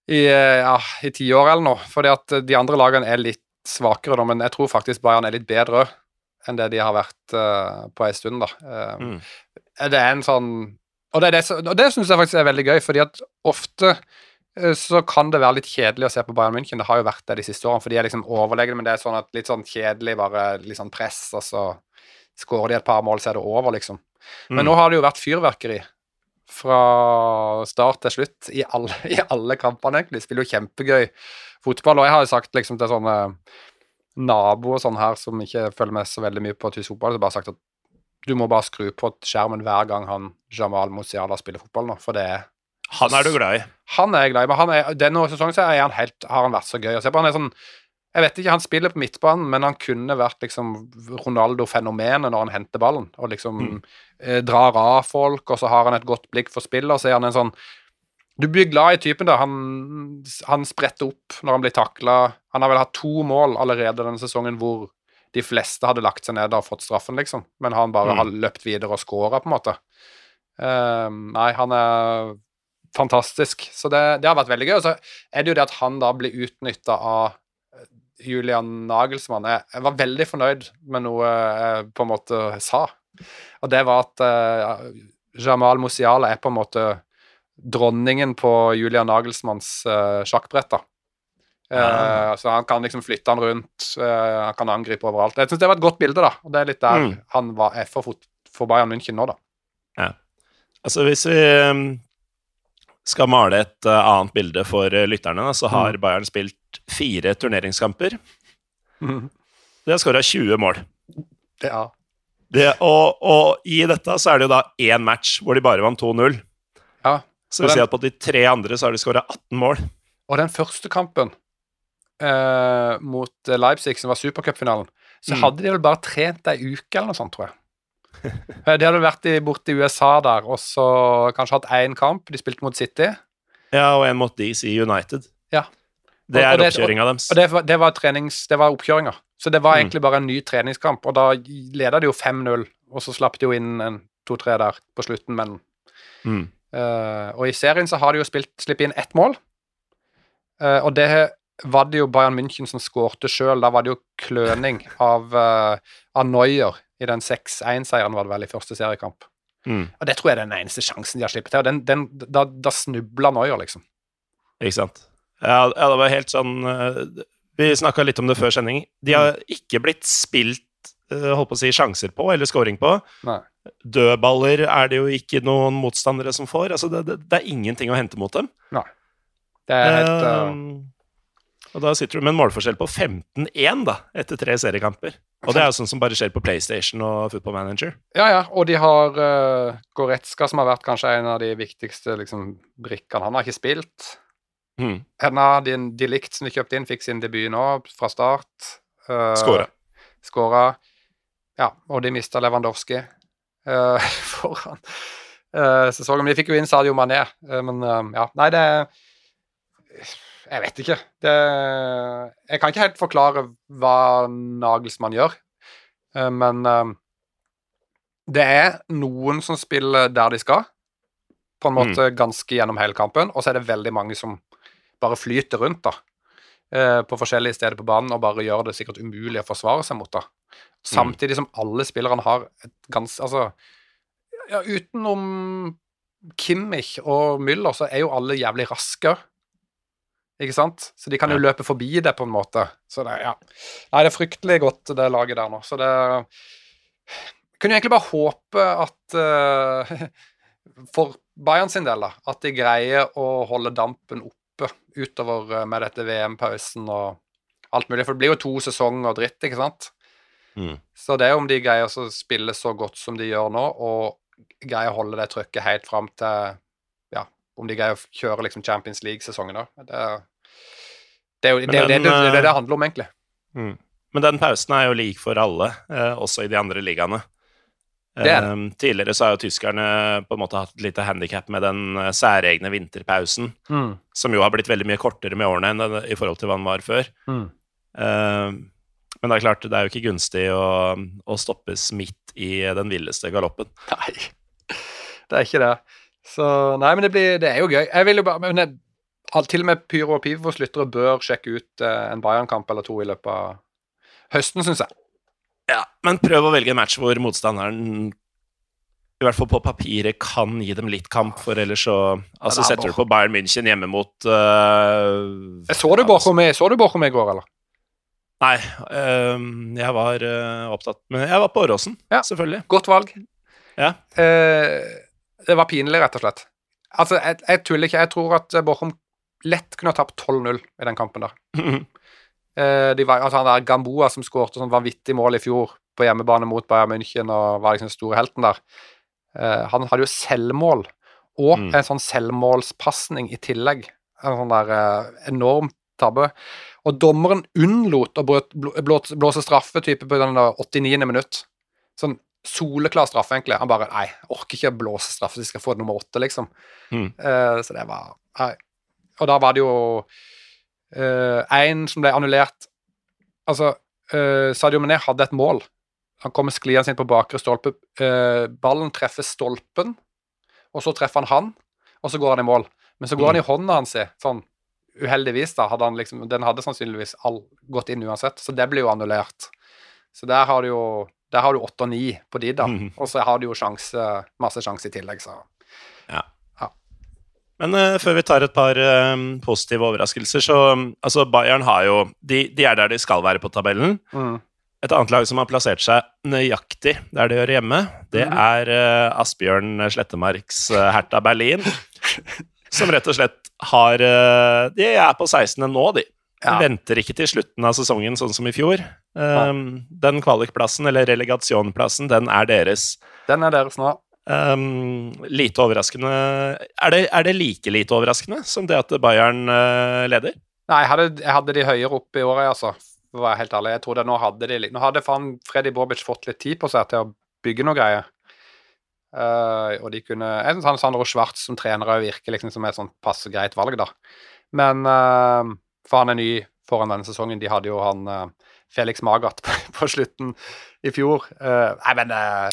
i, eh, ja, i tiår eller noe. Fordi at de andre lagene er litt svakere, da, men jeg tror faktisk Bayern er litt bedre enn det de har vært uh, på ei stund, da. Um, Mm. Det er en sånn Og det, det, og det syns jeg faktisk er veldig gøy, fordi at ofte så kan det være litt kjedelig å se på Bayern München. Det har jo vært det de siste årene, for de er liksom overlegne, men det er sånn at litt sånn kjedelig, bare litt sånn press, og så skårer de et par mål, så er det over, liksom. Men Mm. nå har det jo vært fyrverkeri fra start til slutt i alle, [laughs] i alle kampene, egentlig. Spiller jo kjempegøy fotball. Og jeg har jo sagt liksom til sånne naboer sånn her som ikke følger med så veldig mye på tysk fotball, så bare sagt at du må bare skru på skjermen hver gang han Jamal Musiala spiller fotball nå, for det er Han er du glad i. han er jeg glad i, men han er, denne sesongen så han helt, har han vært så gøy å se på. Han er sånn Jeg vet ikke, han spiller på midtbanen, men han kunne vært liksom Ronaldo-fenomenet når han henter ballen, og liksom Mm. eh, drar av folk, og så har han et godt blikk for spill, og så er han en sånn Du blir glad i typen, da. Han, han spretter opp når han blir takla. Han har vel hatt to mål allerede denne sesongen hvor de fleste hadde lagt seg ned og fått straffen, liksom. Men han bare Mm. har løpt videre og scora, på en måte. Uh, nei, han er fantastisk. Så det, det har vært veldig gøy. Og så er det jo det at han da blir utnytta av Julian Nagelsmann. Jeg, var veldig fornøyd med noe jeg på en måte sa. Og det var at uh, Jamal Musiala er på en måte dronningen på Julian Nagelsmanns uh, sjakkbrett. da. Eh, uh. Så han kan liksom flytte han rundt, han kan angripe overalt. Jeg syns det var et godt bilde, da. Og det er litt der Mm. han var, er for, for Bayern München nå, da. Altså, hvis vi um, skal male et uh, annet bilde for uh, lytterne, så har Bayern spilt fire turneringskamper. De har skåra 20 mål. Ja. Det, og, og i dette så er det jo da én match hvor de bare vant 2-0. ja. Så vil si at på de tre andre så har de skåra 18 mål. Og den første kampen eh, mot eh, Leipzig, som var supercupfinalen, så Mm. hadde de vel bare trent ei uke eller noe sånt, tror jeg. Eh, de hadde vært borte i USA der, og så kanskje hatt én kamp. De spilte mot City. Ja, og en mot DC United. Ja. Det er oppkjøringa deres. Og det var, det var, trenings, det var oppkjøringa. Så det var Mm. egentlig bare en ny treningskamp, og da leda de jo 5-0, og så slapp de jo inn en to-tre der på slutten, men Mm. uh, og i serien så har de jo spilt slippet inn ett mål. uh, og det var det jo Bayern München som skårte sjøl. Da var det jo kløning av, uh, av Neuer i den 6-1-seieren, var det vel, i første seriekamp. Mm. Og det tror jeg er den eneste sjansen de har sluppet til. Den, den, da, da snubla Neuer, liksom. Ikke sant. Ja, det var helt sånn eh, Vi snakka litt om det før sending. De har Mm. ikke blitt spilt eh, holdt på å si, sjanser på, eller scoring på. Nei. Dødballer er det jo ikke noen motstandere som får. Altså, det, det, det er ingenting å hente mot dem. Nei. Det er helt Uh, og da sitter du med en målforskjell på 15-1 da, etter tre seriekamper. Og det er jo sånn som bare skjer på PlayStation og Football Manager. Ja, ja. Og de har uh, Goretzka, som har vært kanskje en av de viktigste liksom, brikkene. Han har ikke spilt. Mm. av de, de likt som de kjøpte inn, fikk sin debut nå fra start. Uh, Skåra. Skåra. Ja, og de mista Lewandowski uh, [laughs] foran uh, sesongen. Men de fikk jo inn Sadio Mané. Uh, men ja, nei, det Jeg vet ikke. Det Jeg kan ikke helt forklare hva Nagelsmann gjør, uh, men uh, det er noen som spiller der de skal, på en måte ganske gjennom hele kampen, og så er det veldig mange som bare flyter rundt, da eh, på forskjellige steder på banen og bare gjør det sikkert umulig å forsvare seg mot da. Samtidig som alle spillerne har et ganske Altså, ja, utenom Kimmich og Müller, så er jo alle jævlig raske. Ikke sant? Så de kan jo løpe forbi det, på en måte. Så det, ja. Nei, det er fryktelig godt, det laget der nå. Så det Kunne jo egentlig bare håpe at uh, [laughs] For Bayern sin del, da, at de greier å holde dampen oppe utover uh, med dette VM-pausen og alt mulig. For det blir jo to sesonger og dritt, ikke sant? Mm. Så det er om de greier å spille så godt som de gjør nå, og greier å holde det trykket helt fram til om de greier å kjøre liksom Champions League-sesongen, da. Det, det, er jo det, den, det, det, det handler om, egentlig. Mm. Men den pausen er jo lik for alle, eh, også i de andre ligaene. Eh, tidligere så har jo tyskerne på en måte hatt et lite handikap med den eh, særegne vinterpausen, Mm. som jo har blitt veldig mye kortere med årene enn den- i forhold til hva den var før. Mm. Eh, men det er klart, det er jo ikke gunstig å, å stoppes midt i den villeste galoppen. Nei, [laughs] det er ikke det. Så Nei, men det, blir, det er jo gøy. Jeg vil jo bare men jeg, Til og med Pyro og Pivos lyttere bør sjekke ut eh, en Bayern-kamp eller to i løpet av høsten, syns jeg. Ja, men prøv å velge en match hvor motstanderen i hvert fall på papiret kan gi dem litt kamp, for ellers så Altså, er setter du på Bayern München hjemme mot uh, Jeg så du Borchum altså. i går, eller? Nei, øhm, jeg var uh, opptatt Men jeg var på Åråsen, Ja. selvfølgelig. Godt valg. Ja. Eh, det var pinlig, rett og slett. Altså, jeg, jeg tuller ikke. Jeg tror at Borchum lett kunne ha tapt 12-0 i den kampen der. Eh, de var, altså han der Gamboa som skårte sånn vanvittig mål i fjor på hjemmebane mot Bayern München og var liksom den store helten der. uh, han hadde jo selvmål og Mm. en sånn selvmålspasning i tillegg. En sånn der uh, enorm tabbe. Og dommeren unnlot å blå- blå- blå- blåse straffe type på den 89. minutt. Sånn soleklar straffe, egentlig. Han bare Nei, jeg orker ikke å blåse straffe, så de skal få nummer åtte, liksom. Mm. Uh, så det var Nei. Og da var det jo én som ble annullert. Altså, uh, Sadio Mané hadde et mål. Han kommer skliende inn på bakre stolpe. Eh, ballen treffer stolpen, og så treffer han han, og så går han i mål. Men så går han i hånda hans, sånn uheldigvis, da. Hadde han liksom, den hadde sannsynligvis all, gått inn uansett, så det blir jo annullert. Så der har du jo der har du åtte og ni på de, da. Mm. Og så har du jo sjanse, masse sjanse i tillegg, så Men uh, før vi tar et par uh, positive overraskelser, så um, Altså, Bayern har jo de, de er der de skal være på tabellen. mm. Et annet lag som har plassert seg nøyaktig der de hører hjemme, det mm. er uh, Asbjørn Slettemarks Hertha Berlin. [laughs] Som rett og slett har De er på 16. nå, de. Ja. venter ikke til slutten av sesongen, sånn som i fjor. Um, den kvalikplassen, eller relegasjonplassen, den er deres. Den er deres nå. Um, lite overraskende er det, er det like lite overraskende som det at Bayern uh, leder? Nei, jeg hadde, jeg hadde de høyere opp i året, altså. For å være helt ærlig. Jeg trodde nå hadde de Nå hadde faen Freddy Bobic fått litt tid på seg til å bygge noe greier. Uh, og de kunne En sånn Sandro Schwartz som trener òg virker liksom som et sånn passe greit valg, da. Men eh, For han er ny foran denne sesongen. De hadde jo han eh, Felix Magath [laughs] på, på slutten i fjor. Eh, nei, men eh,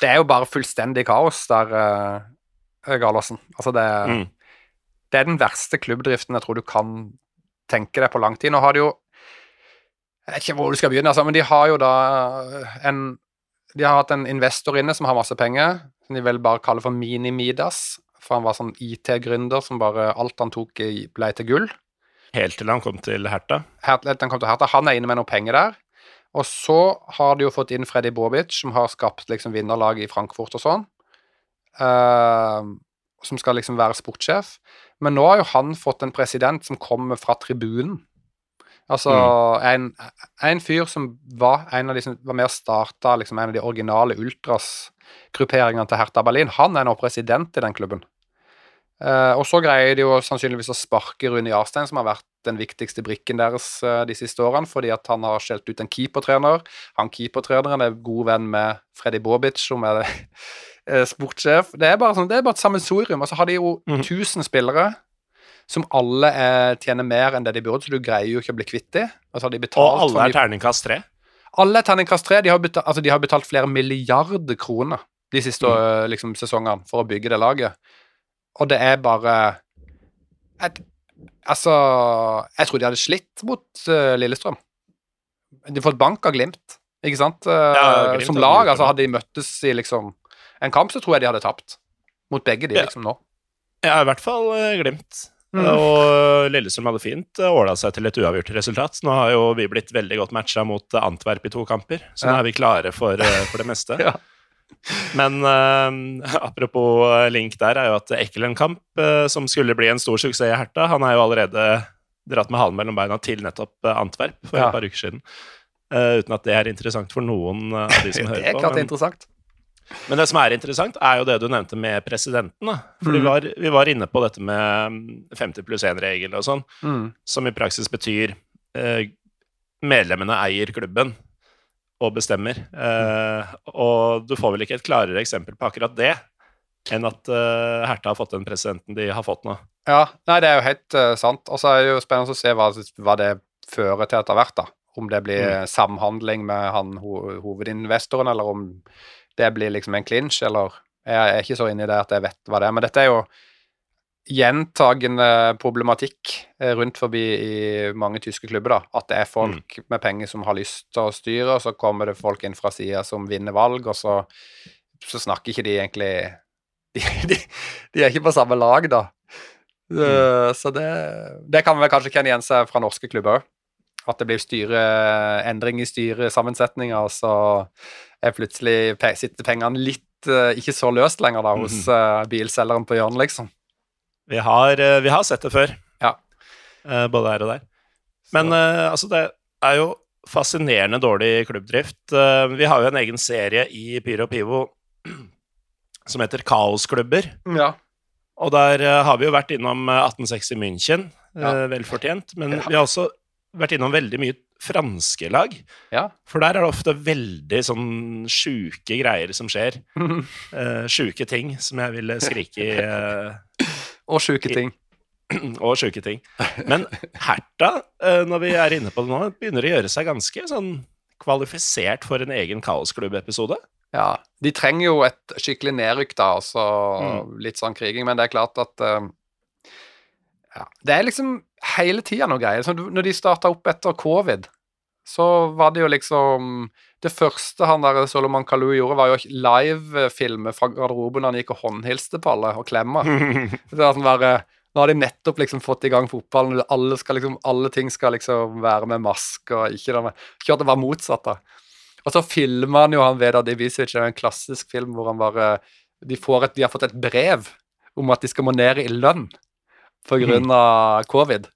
det er jo bare fullstendig kaos der, Gallosen. Altså, det Mm. det er den verste klubbdriften jeg tror du kan tenke deg på lang tid. Nå har de jo Jeg vet ikke hvor du skal begynne, altså, men de har jo da en De har hatt en investor inne som har masse penger, som de vel bare kaller for Mini-Midas. For han var sånn IT-gründer som bare Alt han tok, i- ble til gull. Helt til han kom til Hertha. til Han kom til Hertha. Han er inne med noe penger der. Og så har de jo fått inn Freddy Bobic, som har skapt liksom vinnerlag i Frankfurt og sånn. Uh, som skal liksom være sportssjef. Men nå har jo han fått en president som kommer fra tribunen. Altså en, en fyr som var en av de som var med og starta liksom, en av de originale ultras-grupperingene til Hertha Berlin. Han er nå president i den klubben. Eh, og så greier de jo sannsynligvis å sparke Rune Jarstein, som har vært den viktigste brikken deres eh, de siste årene, fordi at han har skjelt ut en keepertrener. Han keepertreneren er god venn med Freddy Bobic, som er [laughs] eh, sportssjef. Det er bare, sånn, det er bare et sammensorium. Og så har de jo Mhm. 1000 spillere som alle er, tjener mer enn det de burde, så du greier jo ikke å bli kvitt dem. Og de Og alle er terningkast tre. alle er terningkast tre. De altså de har betalt flere milliarder kroner de siste Mm. liksom, sesongene for å bygge det laget. Og det er bare et, Altså Jeg tror de hadde slitt mot uh, Lillestrøm. De har fått bank av Glimt, ikke sant? Uh, Ja, Glimt Som lag. altså. Hadde de møttes i liksom en kamp, så tror jeg de hadde tapt. Mot begge de, Ja. liksom, nå. Ja, i hvert fall uh, Glimt. Og Lillestrøm hadde fint åla seg til et uavgjort resultat. Nå har jo vi blitt veldig godt matcha mot Antwerp i to kamper, så nå er vi klare for, for det meste. [laughs] Ja. Men uh, apropos eh, link der, er jo at Ekkelenkamp, uh, som skulle bli en stor suksess i Herta, han er jo allerede dratt med halen mellom beina til nettopp Antwerp for Ja. et par uker siden. Uh, uten at det er interessant for noen av de som [laughs] hører er på. men- interessant. men det som er interessant, er jo det du nevnte med presidenten. da. For vi, Mm. var, vi var inne på dette med mm, 50 pluss 1-regel og sånn, Mm. som i praksis betyr medlemmene eier klubben og bestemmer. Eh, og du får vel ikke et klarere eksempel på akkurat det enn at eh, Herta har fått den presidenten de har fått nå. Ja, nei, det er jo helt uh, sant. Og så er det jo spennende å se hva, hva det fører til etter hvert, da. Om det blir samhandling med han ho hovedinvestoren, eller om det blir liksom en clinch, eller Jeg er ikke så inne i det at jeg vet hva det er. Men dette er jo gjentagende problematikk eh, rundt forbi i mange tyske klubber, da. At det er folk med penger som har lyst til å styre, og så kommer det folk inn fra sida som vinner valg, og så, så snakker ikke de egentlig [laughs] de, de, de er ikke på samme lag, da. Mm. Så det, det kan vi vel kanskje kjenne igjen seg fra norske klubber òg. At det blir styre, endring i styresammensetninga, og så er plutselig sitter pengene litt eh, ikke så løst lenger da hos mm. bilselgeren på hjørnet, liksom. Vi har, eh, vi har sett det før, Ja. eh, både her og der. Men eh, altså, det er jo fascinerende dårlig klubbdrift. Vi har jo en egen serie i Pyro Pivo [clears throat] som heter Kaosklubber. Ja. Og der har vi jo vært innom eh, 1860 München, eh, vel velfortjent. Men Ja. vi har også vært innom veldig mye franske lag. Ja. For der er det ofte veldig sånn sjuke greier som skjer. Uh, [laughs] sjuke ting, som jeg ville skrike i. eh, Og sjuke ting. [clears throat] og sjuke ting. Men Herta, eh, når vi er inne på det nå, begynner å gjøre seg ganske sånn kvalifisert for en egen kaosklubb-episode. Ja, de trenger jo et skikkelig nedrykk da, og så Mm. litt sånn kriging, men det er klart at eh, ja, Det er liksom hele tida noe greier. Når de starta opp etter covid, så var det jo liksom Det første han der Solomon Kalou gjorde, var jo livefilme fra garderoben han gikk og håndhilste på alle og klemma. [laughs] Det var sånn bare, nå har de nettopp liksom fått i gang fotballen, alle, skal liksom, alle ting skal liksom være med maske og ikke det Ikke at det var motsatt, da. Og så filmer han jo han Vedar Divisic, en klassisk film hvor han bare de, får et, de har fått et brev om at de skal må ned i lønn pga. av covid.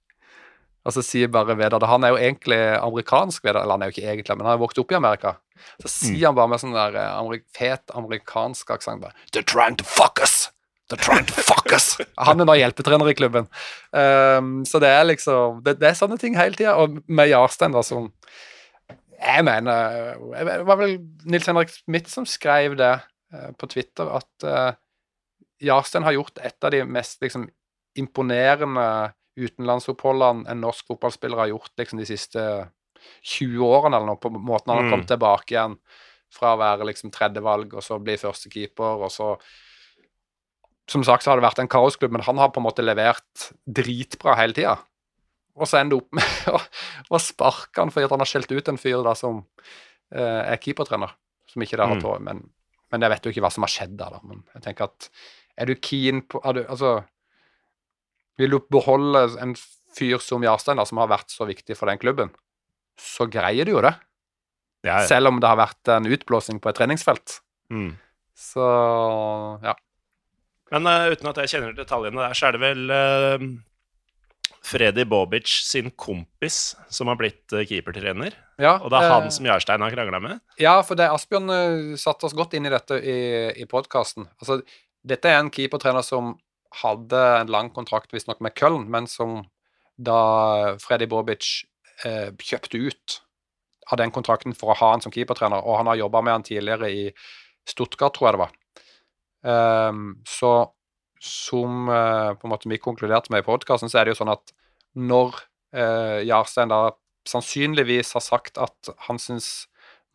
Og så sier bare Vedar det. Han er jo egentlig amerikansk, Vedar, eller han er jo ikke egentlig, men han har vokst opp i Amerika. Så sier han bare med sånn der amerik fet amerikansk aksent bare They're trying to fuck us! They're trying to fuck us! [laughs] Han er nå hjelpetrener i klubben. Um, så det er liksom Det, det er sånne ting hele tida. Og med Jarstein, da, som jeg mener Det var vel Nils Henrik Smith som skrev det uh, på Twitter, at uh, Jarstein har gjort et av de mest liksom, imponerende utenlandsoppholdene en norsk fotballspiller har gjort liksom, de siste 20 årene, eller noe, på måten han har Mm. kommet tilbake igjen fra å være liksom tredjevalg, og så bli førstekeeper, og så Som sagt så har det vært en kaosklubb, men han har på en måte levert dritbra hele tida. Og så ender det opp med [laughs] å, å sparke han fordi han har skjelt ut en fyr da som eh, er keepertrener, som ikke det har Mm. men, men jeg vet jo ikke hva som har skjedd der, da. Men jeg tenker at er du keen på du, Altså, vil du beholde en fyr som Jarstein, da, som har vært så viktig for den klubben, så greier du jo det. Ja, ja. Selv om det har vært en utblåsing på et treningsfelt. Mm. Så ja. Men uh, uten at jeg kjenner detaljene der, så er det vel uh, Freddy Bobic sin kompis som har blitt uh, keepertrener. ja Og det er han som Jarstein har krangla med. Ja, for det Asbjørn uh, satte oss godt inn i dette i, i podkasten. Altså, dette er en keepertrener som hadde en lang kontrakt visstnok med Köln, men som da Freddy Bobic eh, kjøpte ut av den kontrakten for å ha han som keepertrener, og han har jobba med han tidligere i Stuttgart, tror jeg det var. Um, så som eh, på en måte vi konkluderte med i podkasten, så er det jo sånn at når eh, Jarstein da sannsynligvis har sagt at han syns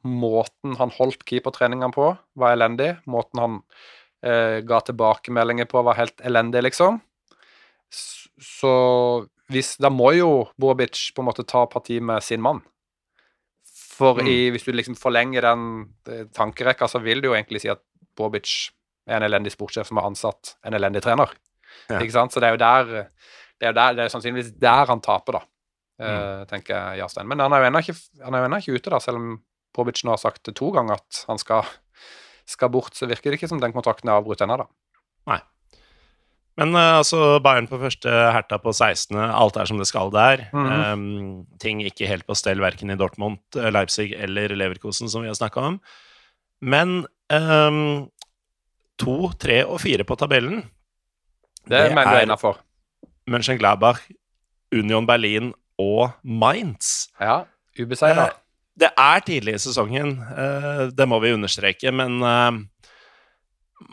måten han holdt keepertreningene på, var elendig. Måten han eh, ga tilbakemeldinger på, var helt elendig, liksom. Så hvis Da må jo Bobic på en måte ta parti med sin mann. For i, hvis du liksom forlenger den eh, tankerekka, så vil du jo egentlig si at Bobic er en elendig sportssjef som har ansatt en elendig trener. Ja. Ikke sant? Så det er jo der det er, der, det er sannsynligvis der han taper, da, mm. tenker Jarstein. Men han er jo ennå ikke, ikke ute, da, selv om Bobic nå har sagt to ganger at han skal, skal bort. Så virker det ikke som den kontrakten er avbrutt ennå, da. Nei. Men uh, altså, Bayern på første, Herta på 16., alt er som det skal der. Mm -hmm. um, ting ikke helt på stell verken i Dortmund, eh, Leipzig eller Leverkosen, som vi har snakka om. Men um, to, tre og fire på tabellen Det, mener du er innafor. Mönchengladbach, Union Berlin og Mainz. Ja. Ubeseira. Eh, Det er tidlig i sesongen, eh, det må vi understreke, men eh,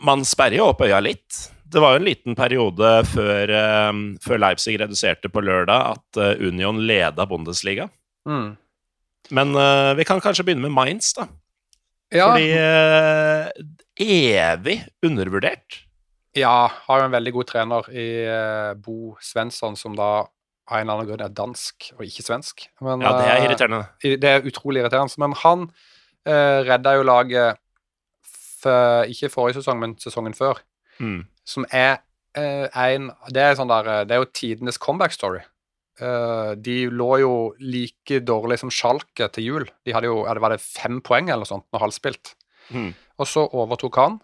man sperrer jo opp øya litt. Det var jo en liten periode før, eh, før Leipzig reduserte på lørdag, at Union leda Bundesliga. Mm. Men vi kan kanskje begynne med Mainz, da. Ja, Fordi evig undervurdert. ja, har jo en veldig god trener i Bo Svensson, som da av en eller annen grunn er dansk og ikke svensk. Men, Ja, det er eh, irriterende. Det er utrolig irriterende. Men han uh, redda jo laget f ikke forrige sesong, men sesongen før. Mm. Som er eh, en Det er sånn der eh, Det er jo tidenes comeback story. Eh, de lå jo like dårlig som Schalke til jul. De hadde jo det var det fem poeng eller noe sånt når halvspilt. Mm. Og så overtok han.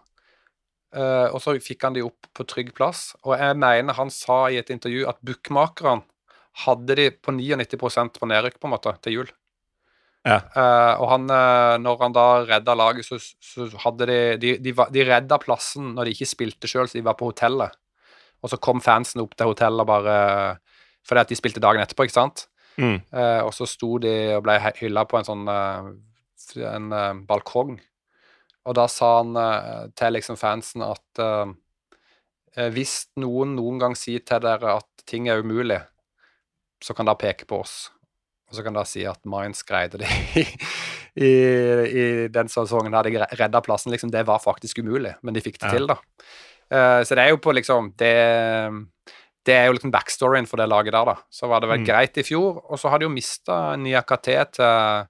Uh, og så fikk han de opp på trygg plass. Og jeg mener han sa i et intervju at bookmakerne hadde de på 99% på nedrykk på en måte til jul. Ja. Uh, og han, uh, når han da redda laget, så, så hadde de de, de, var, de redda plassen når de ikke spilte sjøl, så de var på hotellet. Og så kom fansen opp til hotellet bare fordi at de spilte dagen etterpå, ikke sant? Mm. Uh, og så sto de og ble hylla på en sånn eh, en eh, balkong. Og da sa han eh, til liksom fansen at eh, eh, hvis noen noen gang sier til dere at ting er umulig, så kan dere peke på oss. Og så kan dere si at Mines greide det [laughs] i, i, i den sesongen her de redda plassen. Liksom, det var faktisk umulig, men de fikk det Ja. til, da. Uh, så det er jo på liksom det det er jo liksom backstoryen for det laget der, da. Så var det vel Mm. greit i fjor, og så har de jo mista Niakate til,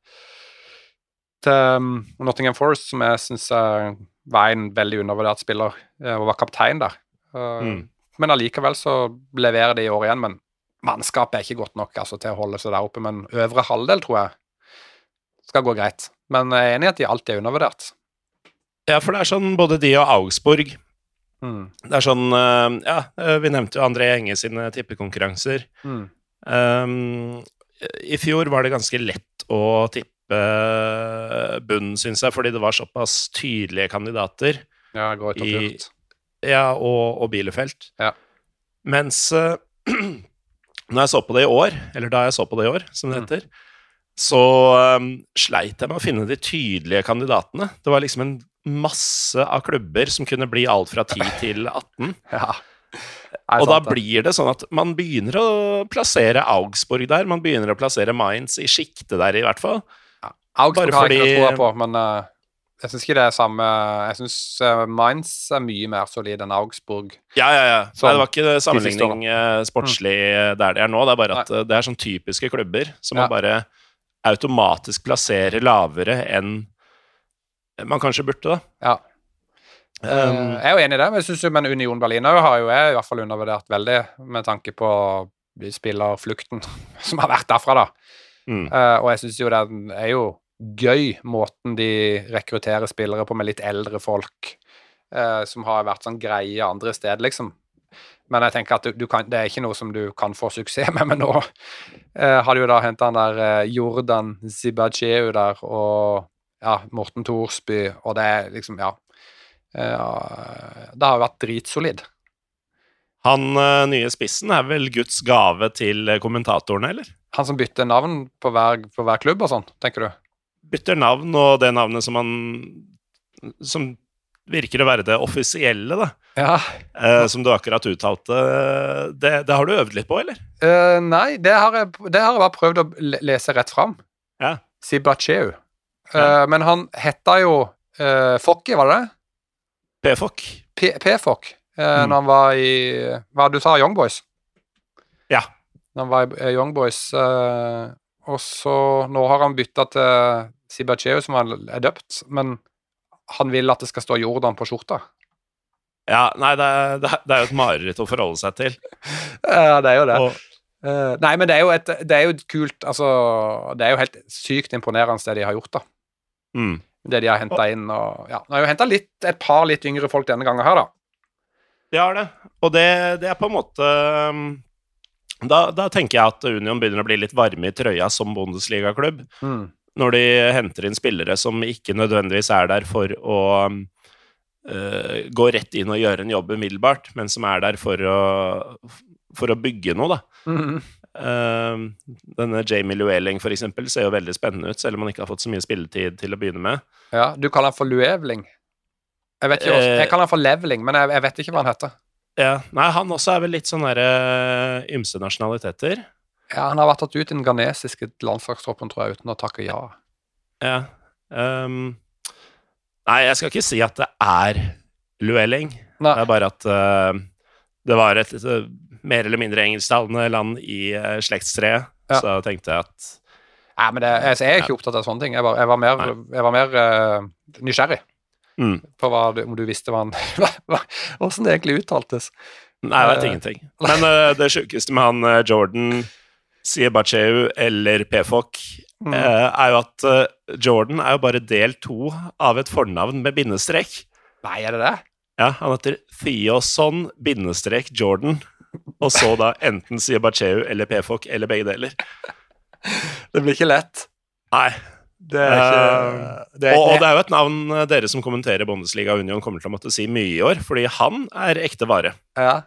til um, Nottingham Forest, som jeg syns var en veldig undervurdert spiller, eh, og var kaptein der. Eh, Mm. Men allikevel så leverer de i år igjen, men mannskapet er ikke godt nok altså, til å holde seg der oppe. Men øvre halvdel tror jeg skal gå greit. Men jeg er enig i at de alltid er undervurdert. Ja, for det er sånn både de og Augsburg Mm. Det er sånn eh, Ja, eh, vi nevnte jo André Enge sine tippekonkurranser. Mm. Um, I fjor var det ganske lett å tippe bunnen, syns jeg, fordi det var såpass tydelige kandidater. Ja, går I- Ja, og, og Bielefeld. Ja. Mens eh, [clears throat] [clears throat] når jeg så på det i år, eller da jeg så på det i år, som det Mm. heter, så um, sleit jeg med å finne de tydelige kandidatene. Det var liksom en masse av klubber som kunne bli alt fra 10 [laughs] til 18. Ja. Og sant da blir det sånn at man begynner å plassere Augsburg der, man begynner å plassere Mainz i sjiktet der, i hvert fall. Augsburg bare har jeg ikke fordi- noe tro på, men eh, jeg syns ikke det er samme Jeg syns Mainz er mye mer solid enn Augsburg. Ja, ja, ja. Som, Nei, det var ikke sammenligning eh, sportslig der de er nå, det er bare at Nei. det er sånn typiske klubber som Ja. man bare automatisk plasserer lavere enn man kanskje burde, da. Ja. Um, Eh, jeg er jo enig i det, men jeg synes jo men Union Berlin har jo jeg i hvert fall undervurdert veldig, med tanke på spillerflukten [laughs] som har vært derfra, da. mm. Uh, og jeg syns jo den er jo gøy måten de rekrutterer spillere på med litt eldre folk, eh, som har vært sånn greie andre steder, liksom. Men jeg tenker at du, du kan, det er ikke noe som du kan få suksess med. [laughs] Men nå eh, har de jo da henta han der eh, Jordan Zibacheu der, og ja, Morten Thorsby, og det er liksom, ja eh, Det har jo vært dritsolid. Han eh, nye spissen er vel Guds gave til eh, kommentatorene, eller? Han som bytter navn på hver, på hver klubb og sånn, tenker du? Bytter navn, og det navnet som han Som virker å være det offisielle, da. Ja. Eh, som du akkurat uttalte. Det, det har du øvd litt på, eller? Uh, nei, det har, jeg, det har jeg bare prøvd å lese rett fram. Ja. Sibacheu. Eh, Ja. men han hetta jo uh, Fokki, var det det? P-Fokk. P- P-Fokk. Uh, Mm. Når han var i Hva du sa Young Boys? Ja. Når han var i eh, Young Boys. eh, og så Nå har han bytta til Sibacheu, som er døpt, men han vil at det skal stå Jordan på skjorta. Ja, nei, det er, det det er jo et mareritt å forholde seg til. [laughs] Ja, det er jo det. Og, Eh, nei, men det er jo et Det er jo et kult Altså, det er jo helt sykt imponerende det de har gjort, da. mm. Det de har henta inn og Ja. De har jo henta et par litt yngre folk denne gangen her, da. De har det. Og det, det er på en måte um, da, da tenker jeg at Union begynner å bli litt varme i trøya som Bundesliga-klubb. Mm. Når de henter inn spillere som ikke nødvendigvis er der for å eh, gå rett inn og gjøre en jobb umiddelbart, men som er der for å, for å bygge noe, da. Mm -hmm. uh, denne Jamie Lueling, for eksempel, ser jo veldig spennende ut, selv om han ikke har fått så mye spilletid til å begynne med. Ja, du kaller han for Luevling. Jeg vet ikke, hvordan- Eh. jeg kaller han for Leveling, men jeg, jeg vet ikke hva han heter. Ja, Nei, han også er vel litt sånn derre ymse nasjonaliteter. Ja, Han har vært tatt ut i den ghanesiske landslagstroppen, tror jeg, uten å takke ja. Ja. Um, nei, jeg skal ikke si at det er luelling. Det er bare at uh, det var et uh, mer eller mindre engelsktalende land i uh, slektstreet, Ja. så jeg at Nei, men det, jeg, jeg er ikke opptatt av sånne ting. Jeg var, jeg var mer, jeg var mer uh, nysgjerrig mm, på hva, om du visste hva han [laughs] Åssen det egentlig uttaltes. Nei, jeg vet ingenting. Men det sjukeste med han uh, Jordan Siebacheu eller PFOK, Mm. uh, er jo at uh, Jordan er jo bare del to av et fornavn med bindestrek. Nei, er det det? Ja, han heter Theoson bindestrek Jordan. Og så da enten Siebacheu eller PFOK eller begge deler. Det blir ikke lett. Nei. Det er ikke det er, Og, og det er jo et navn dere som kommenterer Bundesliga Union kommer til å måtte si mye i år, fordi han er ekte vare. ja.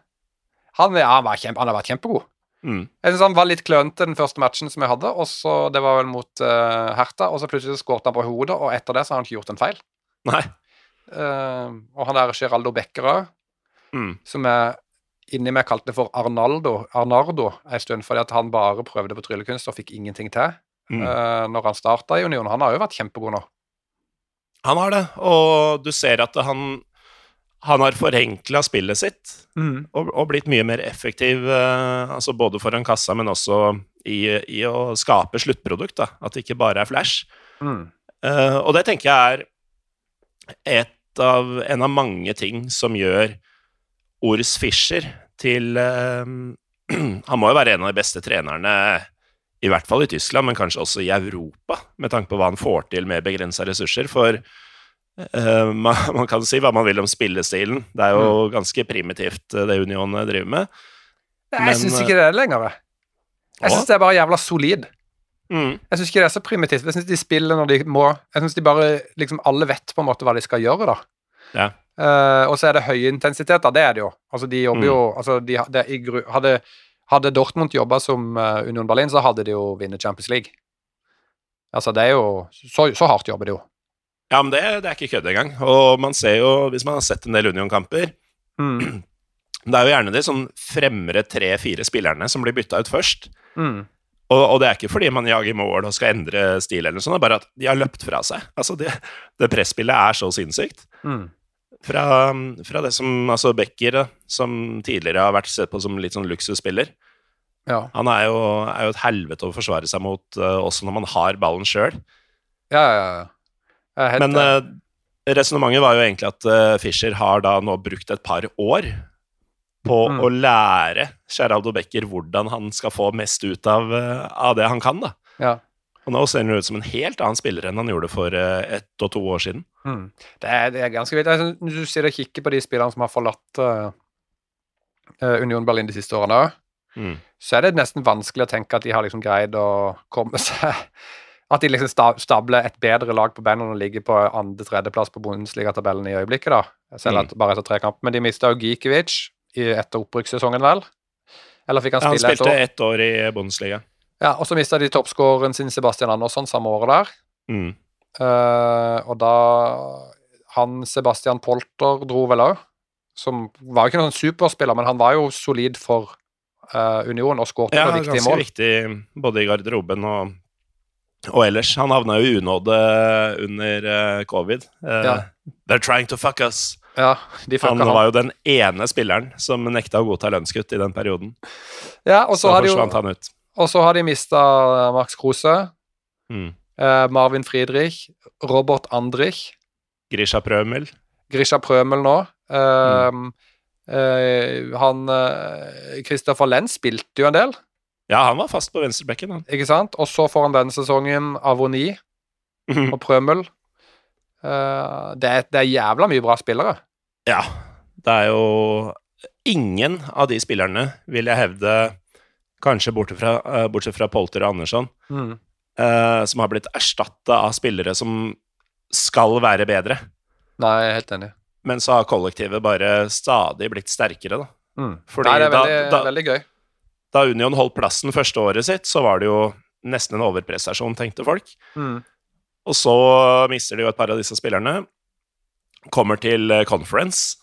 han, ja, han, var kjempe, han har vært kjempegod. Mm. Jeg synes Han var litt klønete den første matchen som jeg hadde, og så det var vel mot uh, Herta, og så plutselig skåret han på hodet, og etter det så har han ikke gjort en feil. Nei. Uh, og han der Geraldo Becker òg, Mm. som jeg inni meg kalte for Arnaldo, Arnardo en stund, fordi at han bare prøvde på tryllekunst og fikk ingenting til. Mm. uh, når han starta i Union. Han har jo vært kjempegod nå. Han har det, og du ser at han, han har forenkla spillet sitt og, og blitt mye mer effektiv, uh, altså både foran kassa, men også i, i å skape sluttprodukt. da, At det ikke bare er flash. Mm. Uh, og det tenker jeg er et av, en av mange ting som gjør Ors Fischer til uh, [clears throat] Han må jo være en av de beste trenerne, i hvert fall i Tyskland, men kanskje også i Europa, med tanke på hva han får til med begrensa ressurser. For eh, [laughs] man, man kan si hva man vil om spillestilen. Det er jo ganske primitivt, eh, det Union driver med. Jeg Men, syns ikke det er det lenger. jeg. Syns det er bare jævla solid. Mm, Jeg syns ikke det er så primitivt. Jeg syns de spiller når de må. Jeg syns de bare liksom Alle vet på en måte hva de skal gjøre, da. ja. Uh, og så er det høy intensitet, da. det er det jo. Altså, de jobber Mm. jo altså, de, det, hadde, hadde Dortmund jobba som uh, Union Berlin, så hadde de jo vunnet Champions League. Altså, det er jo Så, så hardt jobber de jo. Ja, men det, det er ikke kødd engang. Og man ser jo, hvis man har sett en del Union-kamper Mm. [clears throat] Det er jo gjerne de sånn fremre tre-fire spillerne som blir bytta ut først. Mm. Og, og det er ikke fordi man jager mål og skal endre stil, eller noe sånt, det er bare at de har løpt fra seg. Altså, det, det presspillet er så sinnssykt. Mm. Fra, fra det som altså Becker, som tidligere har vært sett på som litt sånn luksusspiller, Ja. han er jo, er jo et helvete å forsvare seg mot, uh, også når man har ballen sjøl. Ja, ja, ja. Men uh, resonnementet var jo egentlig at uh, Fischer har da nå brukt et par år på Mm. å lære Geraldo Becker hvordan han skal få mest ut av, uh, av det han kan, da. ja. Og nå ser han ut som en helt annen spiller enn han gjorde for uh, ett og to år siden. Mm. Det, er, det er ganske vilt. Når du sitter og kikker på de spillerne som har forlatt eh, Union Berlin de siste årene òg, Mm. så er det nesten vanskelig å tenke at de har liksom greid å komme [laughs] seg At de liksom stabler et bedre lag på bandet og ligger på andre-tredjeplass på Bundesliga-tabellen i øyeblikket, da. Selv at bare etter tre kamper. Men de mista jo Gikiewicz etter opprykkssesongen, vel? Eller fikk han Ja, han spille spilte år? ett år i Bundesliga. Ja, og så mista de toppskåreren sin Sebastian Andersson samme året der. Mm. Uh, og da Han Sebastian Polter dro vel òg, som var jo ikke noen superspiller, men han var jo solid for uh, Union og skåret Ja, mål. Ja, ganske viktig både i garderoben og, og ellers. Han havna jo i unåde under eh, covid. Eh, Ja. They're trying to fuck us. Ja, Han var jo den ene spilleren som nekta å godta lønnskutt i den perioden. Ja, og så Så forsvant jo han ut. Og så har de mista Max Kruse, Mm. eh, Marvin Friedrich, Robert Andrich. Grisha Prømel. Grisha Prømel nå. Uh, uh, han Kristoffer Lenz spilte jo en del. Ja, han var fast på venstrebekken, han. Ikke sant? Og så får han denne sesongen Avoni Mhm. og Prømøl. Uh, det, er, det er jævla mye bra spillere. Ja. Det er jo ingen av de spillerne, vil jeg hevde, kanskje bortsett fra, eh, bortsett fra Polter og Andersson, eh, som har blitt erstatta av spillere som skal være bedre. Nei, jeg er helt enig. Men så har kollektivet bare stadig blitt sterkere, da. Mm. Fordi Nei, det er da- da- veldig gøy. Da Union holdt plassen første året sitt, så var det jo nesten en overprestasjon, tenkte folk. Mm. Og så mister de jo et par av disse spillerne. Kommer til eh, conference.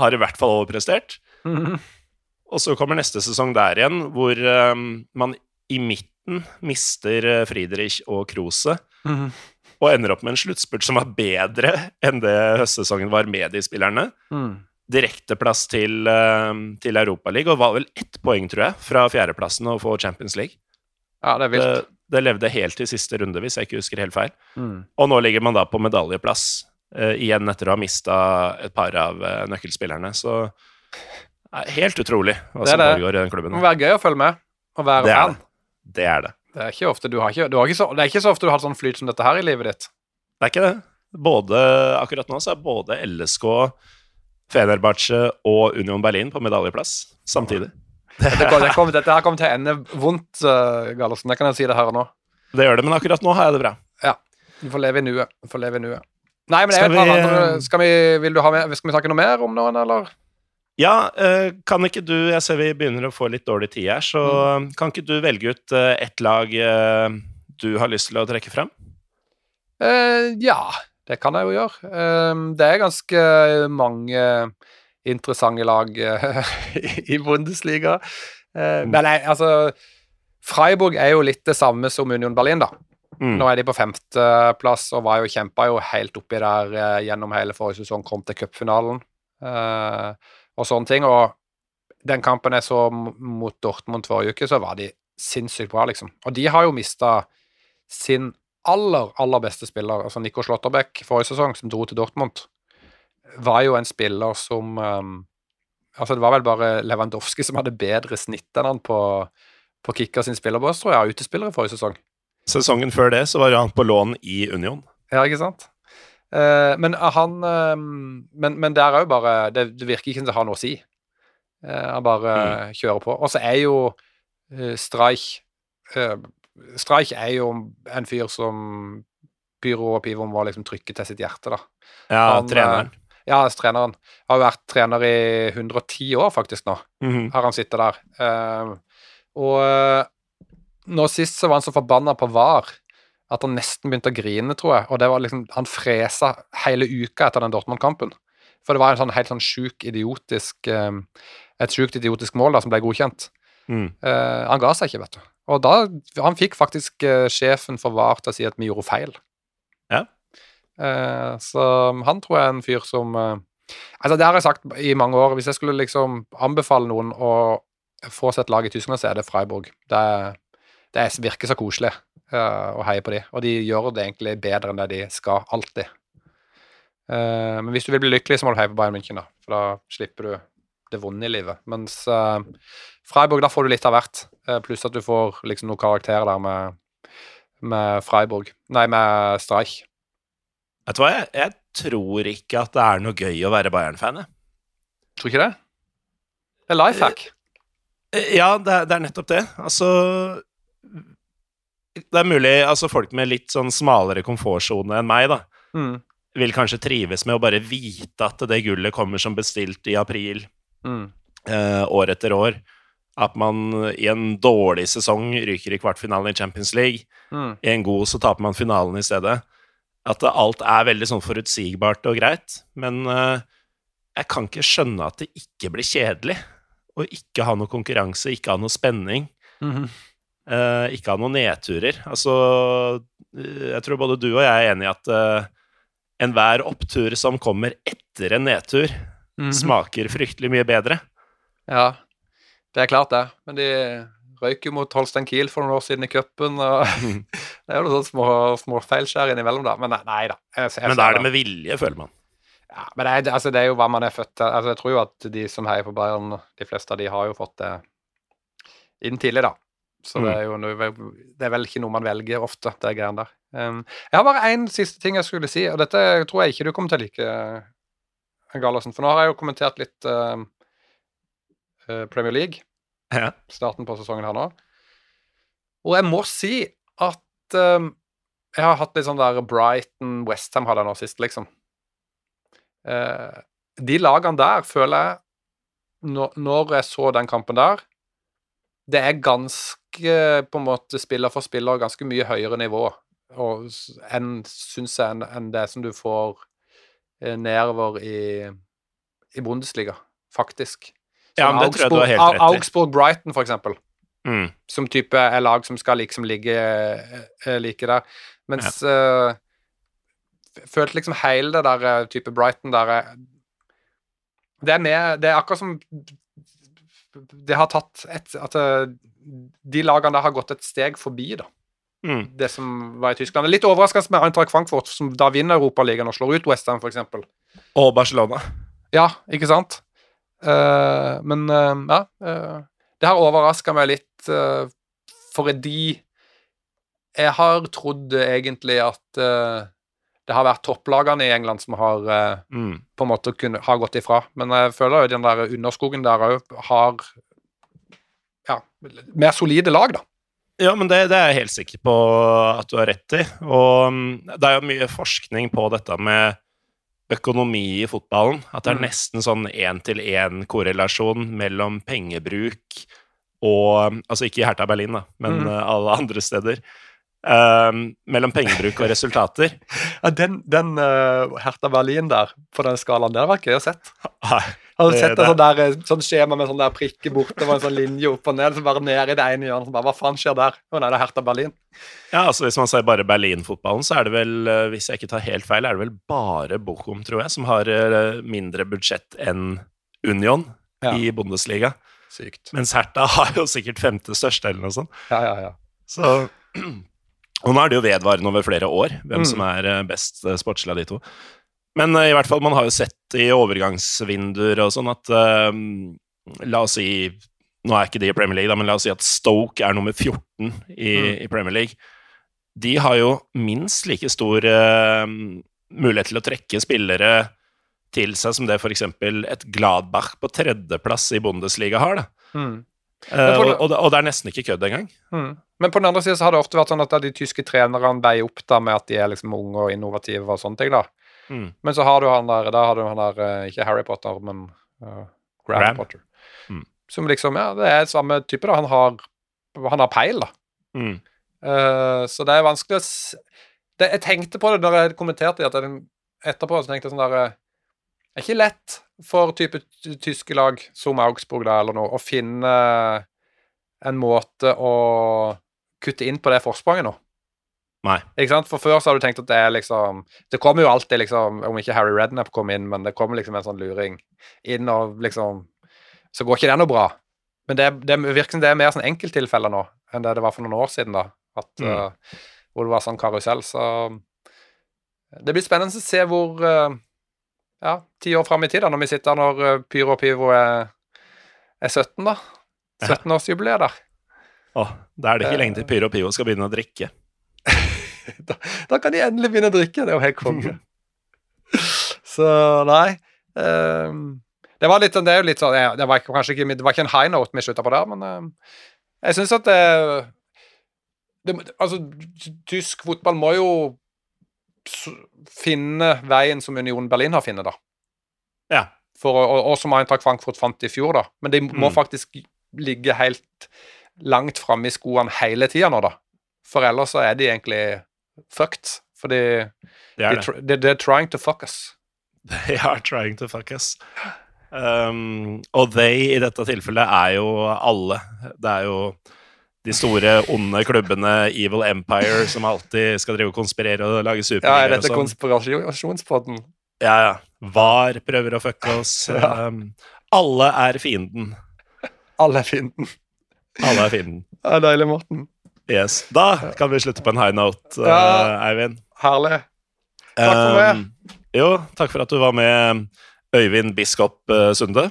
Har i hvert fall overprestert. Mm. Og så kommer neste sesong der igjen, hvor um, man i midten mister eh, Friedrich og Krose. Mm. Og ender opp med en sluttspurt som var bedre enn det høstsesongen var med de spillerne. Mm. Direkteplass til, uh, til Europaligaen, og var vel ett poeng, tror jeg, fra fjerdeplassen å få Champions League. Ja, det er vilt. Det, det levde helt til siste runde, hvis jeg ikke husker helt feil. Mm. Og nå ligger man da på medaljeplass, uh, igjen etter å ha mista et par av uh, nøkkelspillerne. Så er helt utrolig hva Det som det. foregår i den klubben. Det må være gøy å følge med og være Det fan. det. Det er det. Det er ikke ofte du har ikke, du har ikke så, Det er ikke så ofte du har sånn flyt som dette her i livet ditt. Det er ikke det. Både, akkurat nå så er både LSK, Fenerbahçe og Union Berlin på medaljeplass samtidig. Det, det kom, dette her kommer til å ende vondt, uh, Gallosen. Det kan jeg si det her og nå. Det gjør det, men akkurat nå har jeg det bra. Du får leve i nuet. Du får leve i nuet. Nei, men det er Skal et par vi- andre Skal vi, vil du ha med, skal vi snakke noe mer om noen, eller? Ja, eh, kan ikke du Jeg ser vi begynner å få litt dårlig tid her, så Mm. kan ikke du velge ut eh, ett lag du har lyst til å trekke frem? Uh, ja, det kan jeg jo gjøre. Eh, det er ganske mange interessante lag eh, [laughs] i Bundesliga. Eh, men nei, altså Freiburg er jo litt det samme som Union Berlin, da. Mm. Nå er de på femteplass og var jo kjempa jo helt oppi der eh, gjennom hele forrige sesong, kom til cupfinalen eh, og sånne ting. Og den kampen jeg så mot Dortmund forrige uke, så var de sinnssykt bra, liksom. Og de har jo mista sin aller, aller beste spiller, altså Nico Slotterbeck forrige sesong, som dro til Dortmund, var jo en spiller som um, Altså, det var vel bare Lewandowski som hadde bedre snitt enn han på, på Kikka sin spillerbås, tror jeg, utespillere forrige sesong. Sesongen før det så var han på lån i Union. Ja, ikke sant? Uh, men han uh, Men, men der er jo bare det, det virker ikke som det har noe å si. Eh, han bare kjører på. Og så er jo uh, Streich eh, Streich er jo en fyr som Pyro og Pivo må liksom trykke til sitt hjerte, da. Ja, Han, treneren. eh, Ja, treneren. Har vært trener i 110 år, faktisk, nå Mhm. har han sittet der. Uh, og eh, nå sist så var han så forbanna på VAR at han nesten begynte å grine, tror jeg. Og det var liksom, han fresa hele uka etter den Dortmund-kampen. For det var en sånn helt sånn sjuk idiotisk um, Et sjukt idiotisk mål da, som ble godkjent. Mm. Uh, han ga seg ikke, vet du. Og da Han fikk faktisk eh, sjefen for VAR til å si at vi gjorde feil. Ja. Eh, så han tror jeg er en fyr som eh, Altså, det har jeg sagt i mange år. Hvis jeg skulle liksom anbefale noen å få seg et lag i Tyskland, så er det Freiburg. Det, det er- virker så koselig å heie på de, og de gjør det egentlig bedre enn det de skal, alltid. Men hvis du vil bli lykkelig, så må du heie på Bayern München, da. For da slipper du det vonde i livet. Mens uh, Freiburg, da får du litt av hvert. Uh, pluss at du får liksom noen karakterer der med, med Freiburg. Nei, med Streich. Vet du hva, jeg, jeg tror ikke at det er noe gøy å være Bayern-fan, jeg. Tror ikke det? Det er life hack. Eh, Ja, det er, det er nettopp det. Altså Det er mulig altså folk med litt sånn smalere komfortsone enn meg, da, Mm. vil kanskje trives med å bare vite at det gullet kommer som bestilt i april Mm. eh, år etter år. At man i en dårlig sesong ryker i kvartfinalen i Champions League. Mm. I en god så taper man finalen i stedet. At alt er veldig sånn forutsigbart og greit. Men eh, jeg kan ikke skjønne at det ikke blir kjedelig. Og ikke ha noe konkurranse, ikke ha noe spenning. Mhm. eh, ikke ha noen nedturer. Altså eh, Jeg tror både du og jeg er enig i at uh, enhver opptur som kommer etter en nedtur, Mhm. smaker fryktelig mye bedre. Ja, det er klart det. Men de røyk jo mot Holstein Kiel for noen år siden i cupen. og [laughs] Det er jo noen små, små feilskjær innimellom, da. Men nei, nei da. Jeg, jeg Men da er det med vilje, føler man. Ja, men det er, altså, det er jo hva man er født til. Altså, jeg tror jo at de som heier på Bayern, de fleste av de har jo fått det inn tidlig, da. Så det er jo noe, det er vel ikke noe man velger ofte, det greiene der. Um, jeg har bare én siste ting jeg skulle si, og dette tror jeg ikke du kommer til å like, Gallosen. For nå har jeg jo kommentert litt uh, Premier League, Ja. starten på sesongen her nå. Og jeg må si at um, jeg har hatt litt sånn der Brighton-Westham hadde jeg nå sist, liksom. Uh, de lagene der føler jeg, når, når jeg så den kampen der Det er ganske, på en måte, spiller for spiller, ganske mye høyere nivå enn, syns jeg, enn, enn det som du får nedover i, i Bundesliga, faktisk. Ja, men det tror jeg du har helt rett i. Augsburg-Brighton, for eksempel Mm. som type er lag som skal liksom ligge eh, like der. Mens ja. uh, følte liksom hele det der eh, type Brighton der eh, Det er med Det er akkurat som Det har tatt et At eh, de lagene der har gått et steg forbi, da. Mm. Det som var i Tyskland. Litt overraskende med Eintracht Frankfurt, som da vinner Europaligaen og slår ut Western, f.eks. Og Barcelona. Ja, ikke sant? Uh, men uh, ja uh, Det har overraska meg litt, fordi jeg har trodd egentlig at det har vært topplagene i England som har Mm. på en måte kunne, har gått ifra. Men jeg føler jo den der underskogen der òg har ja, mer solide lag, da. Ja, men det, det er jeg helt sikker på at du har rett i. Og mm, det er jo mye forskning på dette med økonomi i fotballen. At det er Mm. nesten sånn én-til-én-korrelasjon mellom pengebruk og Altså ikke i Hertha Berlin, da, men Mm. eh, alle andre steder. Um, mellom pengebruk og resultater. [laughs] Ja, den den Hertha Berlin der, på den skalaen, hadde vært gøy å sett. [laughs] Har du sett et sånt, der, eh, sånn skjema med sånn der prikker bortover en sånn linje opp og ned, så bare ned i det ene hjørnet, så bare hva faen skjer der? Å nei, det er Hertha Berlin. Ja, altså Hvis man ser bare Berlin-fotballen, så er det vel, eh, hvis jeg ikke tar helt feil, er det vel bare Bochum, tror jeg, som har eh, mindre budsjett enn Union Ja. i Bundesliga. Sykt. Mens Hertha [laughs] har jo sikkert femte største, eller noe sånt. Ja, ja, ja. Så [clears throat] Og nå er det jo vedvarende over flere år hvem Mm. som er eh, best eh, sportslig av de to. Men eh, i hvert fall, man har jo sett i overgangsvinduer og sånn at eh, La oss si Nå er ikke de i Premier League, da, men la oss si at Stoke er nummer 14 i, Mm. i Premier League. De har jo minst like stor eh, mulighet til å trekke spillere til seg som det f.eks. et Gladbach på tredjeplass i Bundesliga har. Mm. Eh, og, og, det, og det er nesten ikke kødd engang. Mm. Men på den andre siden så har det ofte vært sånn at de tyske trenerne veier opp da med at de er liksom unge og innovative og sånne ting, da. Mm. Men så har du han der, da har du han der, eh, ikke Harry Potter, men uh, Graham Graham. Potter. Mm. Som liksom, ja, det er samme type, da. Han har, han har peil, da. Mm. Uh, så det er vanskelig å det, Jeg tenkte på det når jeg kommenterte at jeg, etterpå, så tenkte jeg sånn der eh, Det er ikke lett for type tyske lag som Augsburg da, eller noe, å finne en måte å kutte inn på det forspranget nå. Nei. Ikke sant? For før så har du tenkt at det er liksom Det kommer jo alltid, liksom, om ikke Harry Redknapp kom inn, men det kommer liksom en sånn luring inn, og liksom Så går ikke det noe bra. Men det, det virker som det er mer sånn enkelttilfeller nå enn det det var for noen år siden, da. At, Mm. uh, hvor det var sånn karusell. Så det blir spennende å se hvor uh, Ja, ti år fram i tid, da, når vi sitter når uh, Pyro og Pivo er, er 17, da. Ja. 17-årsjubileet der. Åh, da er det ikke lenge til Pyro og Pivo skal begynne å drikke. [laughs] da, da kan de endelig begynne å drikke. Det er jo helt konge. [laughs] Så nei um, Det var litt sånn Det er jo litt sånn Det var kanskje ikke Det var ikke en high note vi slutta på der, men um, jeg syns at det, det Altså, tysk fotball må jo finne veien som Union Berlin har funnet, da. Ja. For, og, og som Eintracht Frankfurt fant i fjor, da. Men de må Mm. faktisk ligge helt langt framme i skoene hele tida nå, da. For ellers så er de egentlig fucked. Fordi Det er de, det. tr- they're trying to fuck us. [laughs] They are trying to fuck us. Um, og they i dette tilfellet er jo alle. Det er jo de store, onde klubbene Evil Empire som alltid skal drive og konspirere og lage Ja, er dette sånn. konspirasjonspodden? Ja, ja. VAR prøver å fucke oss. [laughs] Ja. Um, alle er fienden. Alle er fienden. Alle er fienden. Ja, deilig, Morten. Yes. Da kan vi slutte på en high note, uh, Ja. Eivind. Herlig. Takk for meg. Um, Jo, takk for at du var med, Øyvind Biskop eh, Sunde.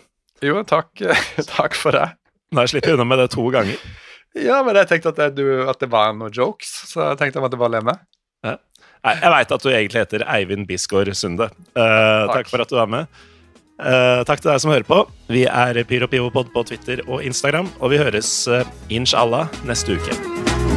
Jo, takk, [laughs] takk for det. Jeg sluppet unna med det to ganger. Ja, men jeg tenkte at det, du, at det var noen jokes, så jeg tenkte jeg måtte bare le med. Nei, jeg veit at du egentlig heter Eivind Bisgaard Sunde. Uh, takk. Takk. for at du var med. Eh, takk til deg som hører på. Vi er Pyro Pivopod på Twitter og Instagram, og vi høres uh, inshallah neste uke.